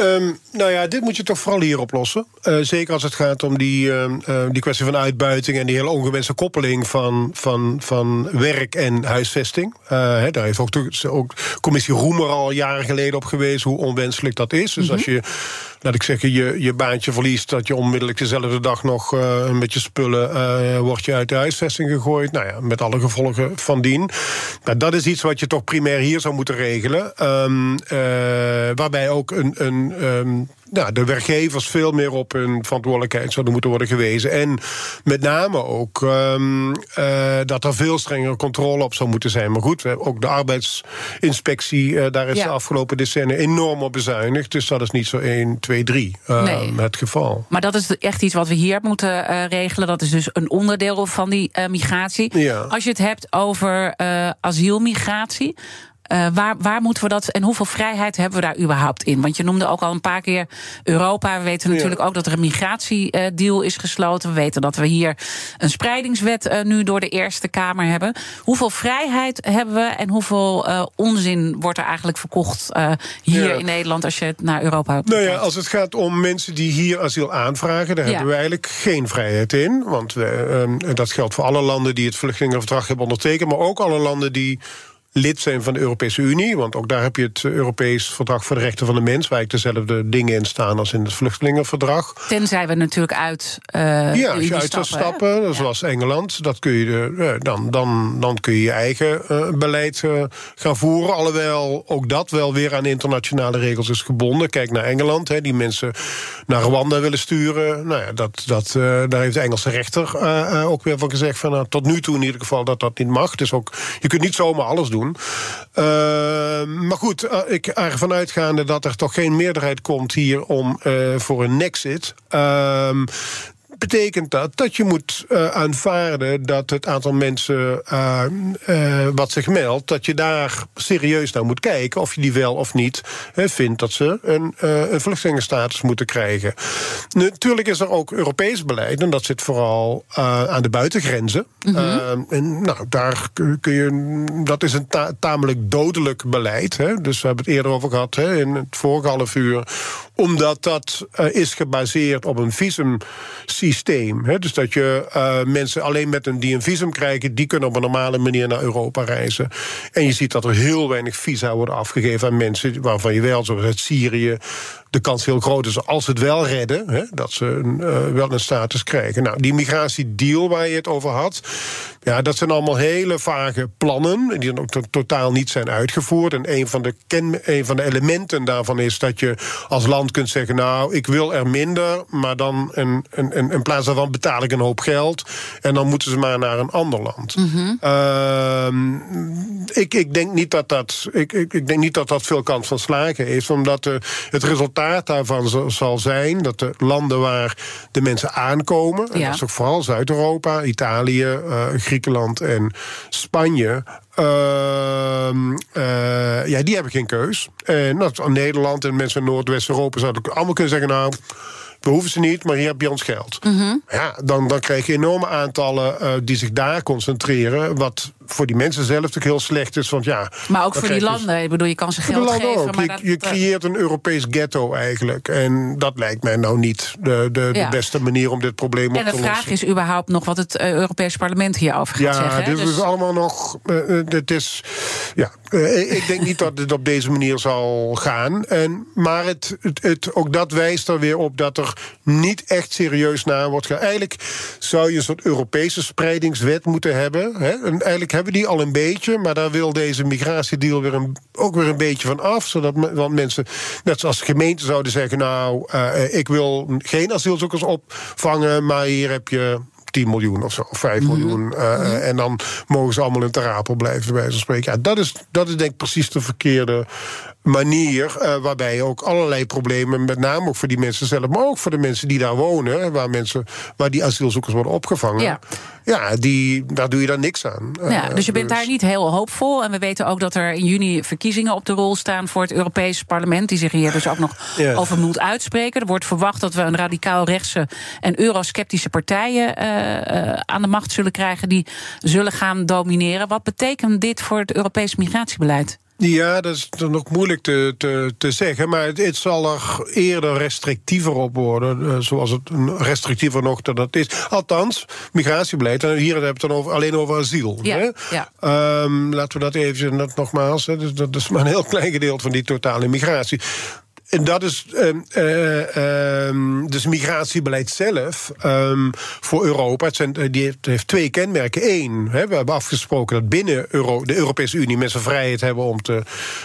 Um, nou ja, dit moet je toch vooral hier oplossen. Uh, zeker als het gaat om die, uh, die kwestie van uitbuiting en die hele ongewenste koppeling van, van, van werk en huisvesting. Uh, daar heeft ook, de, ook commissie Roemer al jaren geleden op gewezen hoe onwenselijk dat is. Dus mm -hmm. als je laat ik zeggen, je, je baantje verliest... dat je onmiddellijk dezelfde dag nog uh, met je spullen... Uh, word je uit de huisvesting gegooid. Nou ja, met alle gevolgen van dien. Nou, dat is iets wat je toch primair hier zou moeten regelen. Um, uh, waarbij ook een... een um, nou, de werkgevers veel meer op hun verantwoordelijkheid zouden moeten worden gewezen. En met name ook um, uh, dat er veel strengere controle op zou moeten zijn. Maar goed, ook de arbeidsinspectie, uh, daar is ja. de afgelopen decennia enorm op bezuinigd. Dus dat is niet zo 1, 2, 3 uh, nee. het geval. Maar dat is echt iets wat we hier moeten uh, regelen. Dat is dus een onderdeel van die migratie. Ja. Als je het hebt over asielmigratie. Uh, waar, waar moeten we dat en hoeveel vrijheid hebben we daar überhaupt in? Want je noemde ook al een paar keer Europa. We weten natuurlijk ja. ook dat er een migratiedeal is gesloten. We weten dat we hier een spreidingswet uh, nu door de Eerste Kamer hebben. Hoeveel vrijheid hebben we en hoeveel uh, onzin wordt er eigenlijk verkocht hier ja. in Nederland als je het naar Europa Nou ja, als het gaat om mensen die hier asiel aanvragen, daar ja. hebben we eigenlijk geen vrijheid in. Want we, dat geldt voor alle landen die het vluchtelingenverdrag hebben ondertekend, maar ook alle landen die lid zijn van de Europese Unie. Want ook daar heb je het Europees Verdrag voor de Rechten van de Mens... waar ik dezelfde dingen in staan als in het Vluchtelingenverdrag. Tenzij we natuurlijk uit uh, Ja, als je uit zou stappen, zoals ja. Engeland... Dat kun je de, dan, dan, dan kun je je eigen uh, beleid gaan voeren. Alhoewel ook dat wel weer aan internationale regels is gebonden. Kijk naar Engeland, hè, die mensen naar Rwanda willen sturen. Nou ja, dat, dat, daar heeft de Engelse rechter ook weer van gezegd... Van, nou, tot nu toe in ieder geval dat dat niet mag. Dus ook, je kunt niet zomaar alles doen Uh, maar goed, uh, ik ervan uitgaande dat er toch geen meerderheid komt hier om uh, voor een nexit. Betekent dat dat je moet uh, aanvaarden dat het aantal mensen uh, uh, wat zich meldt, dat je daar serieus naar moet kijken of je die wel of niet vindt dat ze een, een vluchtelingenstatus moeten krijgen. Natuurlijk is er ook Europees beleid en dat zit vooral aan de buitengrenzen. Mm -hmm. en nou, daar kun je, dat is een ta tamelijk dodelijk beleid. Hè? Dus we hebben het eerder over gehad hè, in het vorige half uur omdat dat uh, is gebaseerd op een visumsysteem. Hè? Dus dat je uh, mensen alleen met een, die een visum krijgen... die kunnen op een normale manier naar Europa reizen. En je ziet dat er heel weinig visa worden afgegeven aan mensen... waarvan je wel, zoals uit Syrië de kans heel groot is als ze het wel redden, hè, dat ze een, uh, wel een status krijgen. Nou, die migratiedeal waar je het over had, ja, dat zijn allemaal hele vage plannen die dan ook to totaal niet zijn uitgevoerd. En een van, de ken een van de elementen daarvan is dat je als land kunt zeggen, nou, ik wil er minder, maar dan in, in, in, in plaats daarvan betaal ik een hoop geld en dan moeten ze maar naar een ander land. Mm -hmm. uh, ik, ik denk niet dat dat, ik, ik, ik denk niet dat dat veel kans van slagen heeft, omdat uh, het resultaat daarvan zal zijn dat de landen waar de mensen aankomen, ja. en dat is ook vooral Zuid-Europa, Italië, uh, Griekenland en Spanje. Uh, uh, ja, die hebben geen keus. En dat, Nederland en mensen in Noordwest-Europa zouden allemaal kunnen zeggen: Nou, we hoeven ze niet, maar hier heb je ons geld. Mm -hmm. Ja, dan, dan krijg je enorme aantallen uh, die zich daar concentreren. Wat voor die mensen zelf natuurlijk heel slecht is. Want ja, maar ook voor die landen. Dus, ik bedoel, je kan ze geld geven. Ook. Maar je, dat, je creëert een Europees ghetto eigenlijk. En dat lijkt mij nou niet de, de, ja. de beste manier om dit probleem op te lossen. En de vraag is überhaupt nog wat het uh, Europees Parlement hierover gaat ja, zeggen. Ja, dit dus... is allemaal nog... Uh, dit is, ja, uh, ik denk niet dat het op deze manier zal gaan. En, maar het, het, het, ook dat wijst er weer op dat er niet echt serieus naar wordt gegaan. Eigenlijk zou je een soort Europese spreidingswet moeten hebben. Hè? En eigenlijk hebben die al een beetje, maar daar wil deze migratiedeal weer een, ook weer een beetje van af. Zodat want mensen, net zoals gemeenten zouden zeggen: Nou, uh, ik wil geen asielzoekers opvangen, maar hier heb je 10 miljoen of zo, of 5 mm-hmm. miljoen. Uh, mm-hmm. En dan mogen ze allemaal in Terapel blijven, bij wijze van spreken. Ja, dat, is, dat is denk ik precies de verkeerde manier. Uh, waarbij ook allerlei problemen, met name ook voor die mensen zelf, maar ook voor de mensen die daar wonen, waar, mensen, waar die asielzoekers worden opgevangen. Ja. Ja, die, daar doe je dan niks aan. Ja, dus je bent dus. daar niet heel hoopvol. En we weten ook dat er in juni verkiezingen op de rol staan voor het Europees Parlement. Die zich hier dus ook nog ja. over moet uitspreken. Er wordt verwacht dat we een radicaal rechtse en eurosceptische partijen uh, uh, aan de macht zullen krijgen. die zullen gaan domineren. Wat betekent dit voor het Europees migratiebeleid? Ja, dat is dan ook moeilijk te, te, te zeggen. Maar het, het zal er eerder restrictiever op worden. eh, zoals het een restrictiever nog dan dat is. Althans, migratiebeleid. En hier hebben we het dan over, alleen over asiel. Ja, hè? ja. Ehm, laten we dat even, dat nogmaals. Hè, dus dat is maar een heel klein gedeelte van die totale migratie. En dat is ehm, eh, ehm, dus migratiebeleid zelf ehm, voor Europa. Het, zijn, eh, die heeft, heeft twee kenmerken. Eén, hè, we hebben afgesproken dat binnen de Europese Unie mensen vrijheid hebben om te,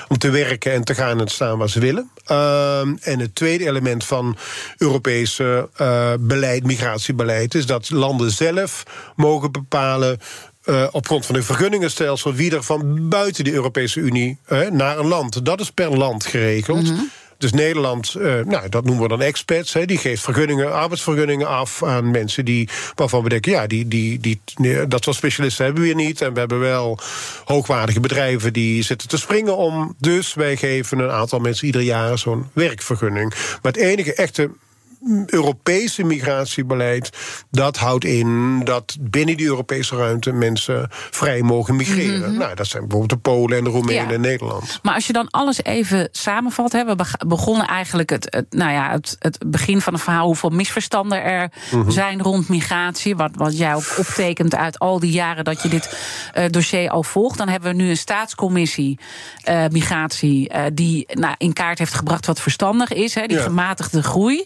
om te werken en te gaan en staan waar ze willen. En het tweede element van Europese eh, beleid, migratiebeleid, is dat landen zelf mogen bepalen. op grond van een vergunningenstelsel wie er van buiten de Europese Unie naar een land. Dat is per land geregeld. Dus Nederland, eh, nou, dat noemen we dan expats, die geeft vergunningen, arbeidsvergunningen af aan mensen die, waarvan we denken, ja, die, die, die, dat soort specialisten hebben we hier niet. En we hebben wel hoogwaardige bedrijven die zitten te springen om. Dus wij geven een aantal mensen ieder jaar zo'n werkvergunning. Maar het enige echte Europese migratiebeleid, dat houdt in dat binnen die Europese ruimte mensen vrij mogen migreren. Nou, dat zijn bijvoorbeeld de Polen en de Roemenen Ja. en Nederland. Maar als je dan alles even samenvat, hè, we beg- begonnen eigenlijk het, het, nou ja, het, het begin van het verhaal hoeveel misverstanden er Mhm. zijn rond migratie. Wat, wat jij ook optekent uit al die jaren dat je dit eh, dossier al volgt. Dan hebben we nu een staatscommissie eh, migratie eh, die nou, in kaart heeft gebracht wat verstandig is, hè, die Ja. gematigde groei.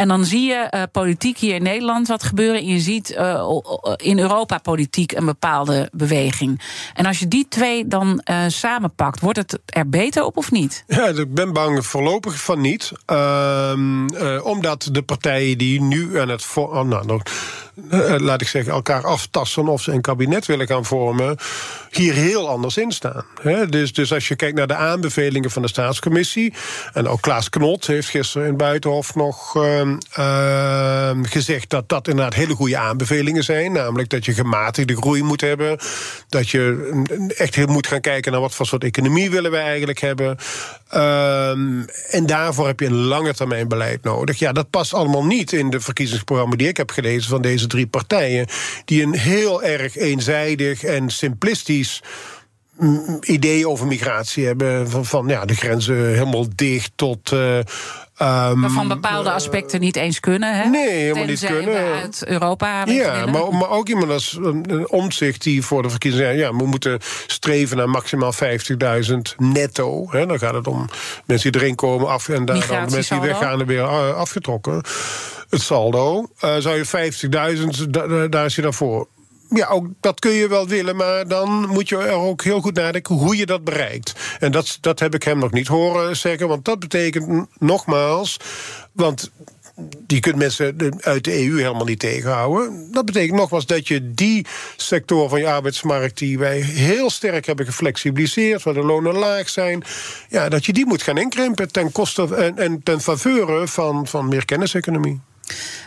En dan zie je eh, politiek hier in Nederland wat gebeuren. En je ziet eh, in Europa politiek een bepaalde beweging. En als je die twee dan eh, samenpakt, wordt het er beter op of niet? Ja, ik ben bang voorlopig van niet. Ehm, eh, omdat de partijen die nu aan het. vo- oh, nou, laat ik zeggen, elkaar aftasten of ze een kabinet willen gaan vormen. hier heel anders in staan. Dus, dus als je kijkt naar de aanbevelingen van de staatscommissie. en ook Klaas Knot heeft gisteren in Buitenhof nog ehm, ehm, gezegd. dat dat inderdaad hele goede aanbevelingen zijn. Namelijk dat je gematigde groei moet hebben. Dat je mm, echt heel moet gaan kijken naar wat voor soort economie willen wij eigenlijk hebben. Ehm, en daarvoor heb je een lange termijn beleid nodig. Ja, dat past allemaal niet in de verkiezingsprogramma die ik heb gelezen van deze drie partijen. Die een heel erg eenzijdig en simplistisch mm, idee over migratie hebben. Van, van ja, de grenzen helemaal dicht tot. eh, ehm, Waarvan bepaalde aspecten niet eens kunnen. Hè? Nee, helemaal niet kunnen. we uit Europa. Ja, maar, maar ook iemand als een, een omzicht die voor de verkiezingen... zei, ja, we moeten streven naar maximaal 50.000 netto. Hè, dan gaat het om mensen die erin komen af... en daar dan de mensen die weggaan er weer eh, afgetrokken. Het saldo. Eh, zou je 50.000, da- da- daar is je dan voor. Ja, ook dat kun je wel willen, maar dan moet je er ook heel goed nadenken hoe je dat bereikt. En dat, dat heb ik hem nog niet horen zeggen, want dat betekent nogmaals. Want die kunt mensen uit de EU helemaal niet tegenhouden. Dat betekent nogmaals dat je die sector van je arbeidsmarkt... die wij heel sterk hebben geflexibiliseerd, waar de lonen laag zijn... Ja, dat je die moet gaan inkrimpen ten koste en, en ten faveur van, van meer kenniseconomie.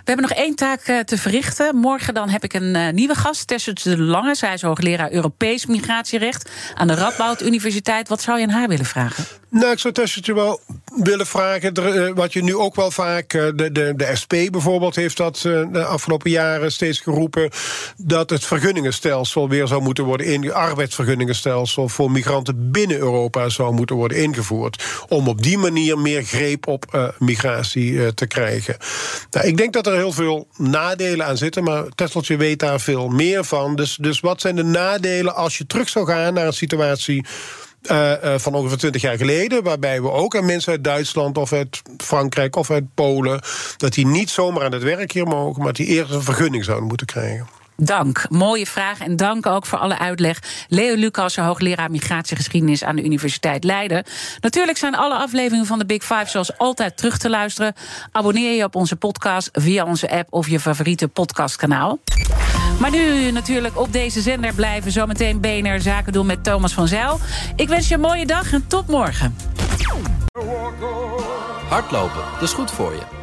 We hebben nog één taak eh, te verrichten. Morgen dan heb ik een eh, nieuwe gast, Tessert de Lange. Zij is hoogleraar Europees migratierecht aan de Radboud Universiteit. Wat zou je aan haar willen vragen? Nou, ik zou Tesseltje wel willen vragen. eh, wat je nu ook wel vaak. De, de, de SP bijvoorbeeld heeft dat de afgelopen jaren steeds geroepen. dat het vergunningenstelsel weer zou moeten worden. in arbeidsvergunningenstelsel voor migranten binnen Europa zou moeten worden ingevoerd. Om op die manier meer greep op migratie te krijgen. Nou, ik denk dat er heel veel nadelen aan zitten. Maar Tesseltje weet daar veel meer van. Dus, dus wat zijn de nadelen als je terug zou gaan naar een situatie. Eh, eh, van ongeveer 20 jaar geleden. Waarbij we ook aan mensen uit Duitsland of uit Frankrijk of uit Polen. dat die niet zomaar aan het werk hier mogen. maar die eerst een vergunning zouden moeten krijgen. Dank. Mooie vraag. En dank ook voor alle uitleg. Leo Lucas, hoogleraar migratiegeschiedenis aan de Universiteit Leiden. Natuurlijk zijn alle afleveringen van de Big Five zoals altijd terug te luisteren. Abonneer je op onze podcast via onze app of je favoriete podcastkanaal. Maar nu natuurlijk op deze zender blijven. Zometeen BNR Zaken doen met Thomas van Zijl. Ik wens je een mooie dag en tot morgen. Hardlopen, dat is goed voor je.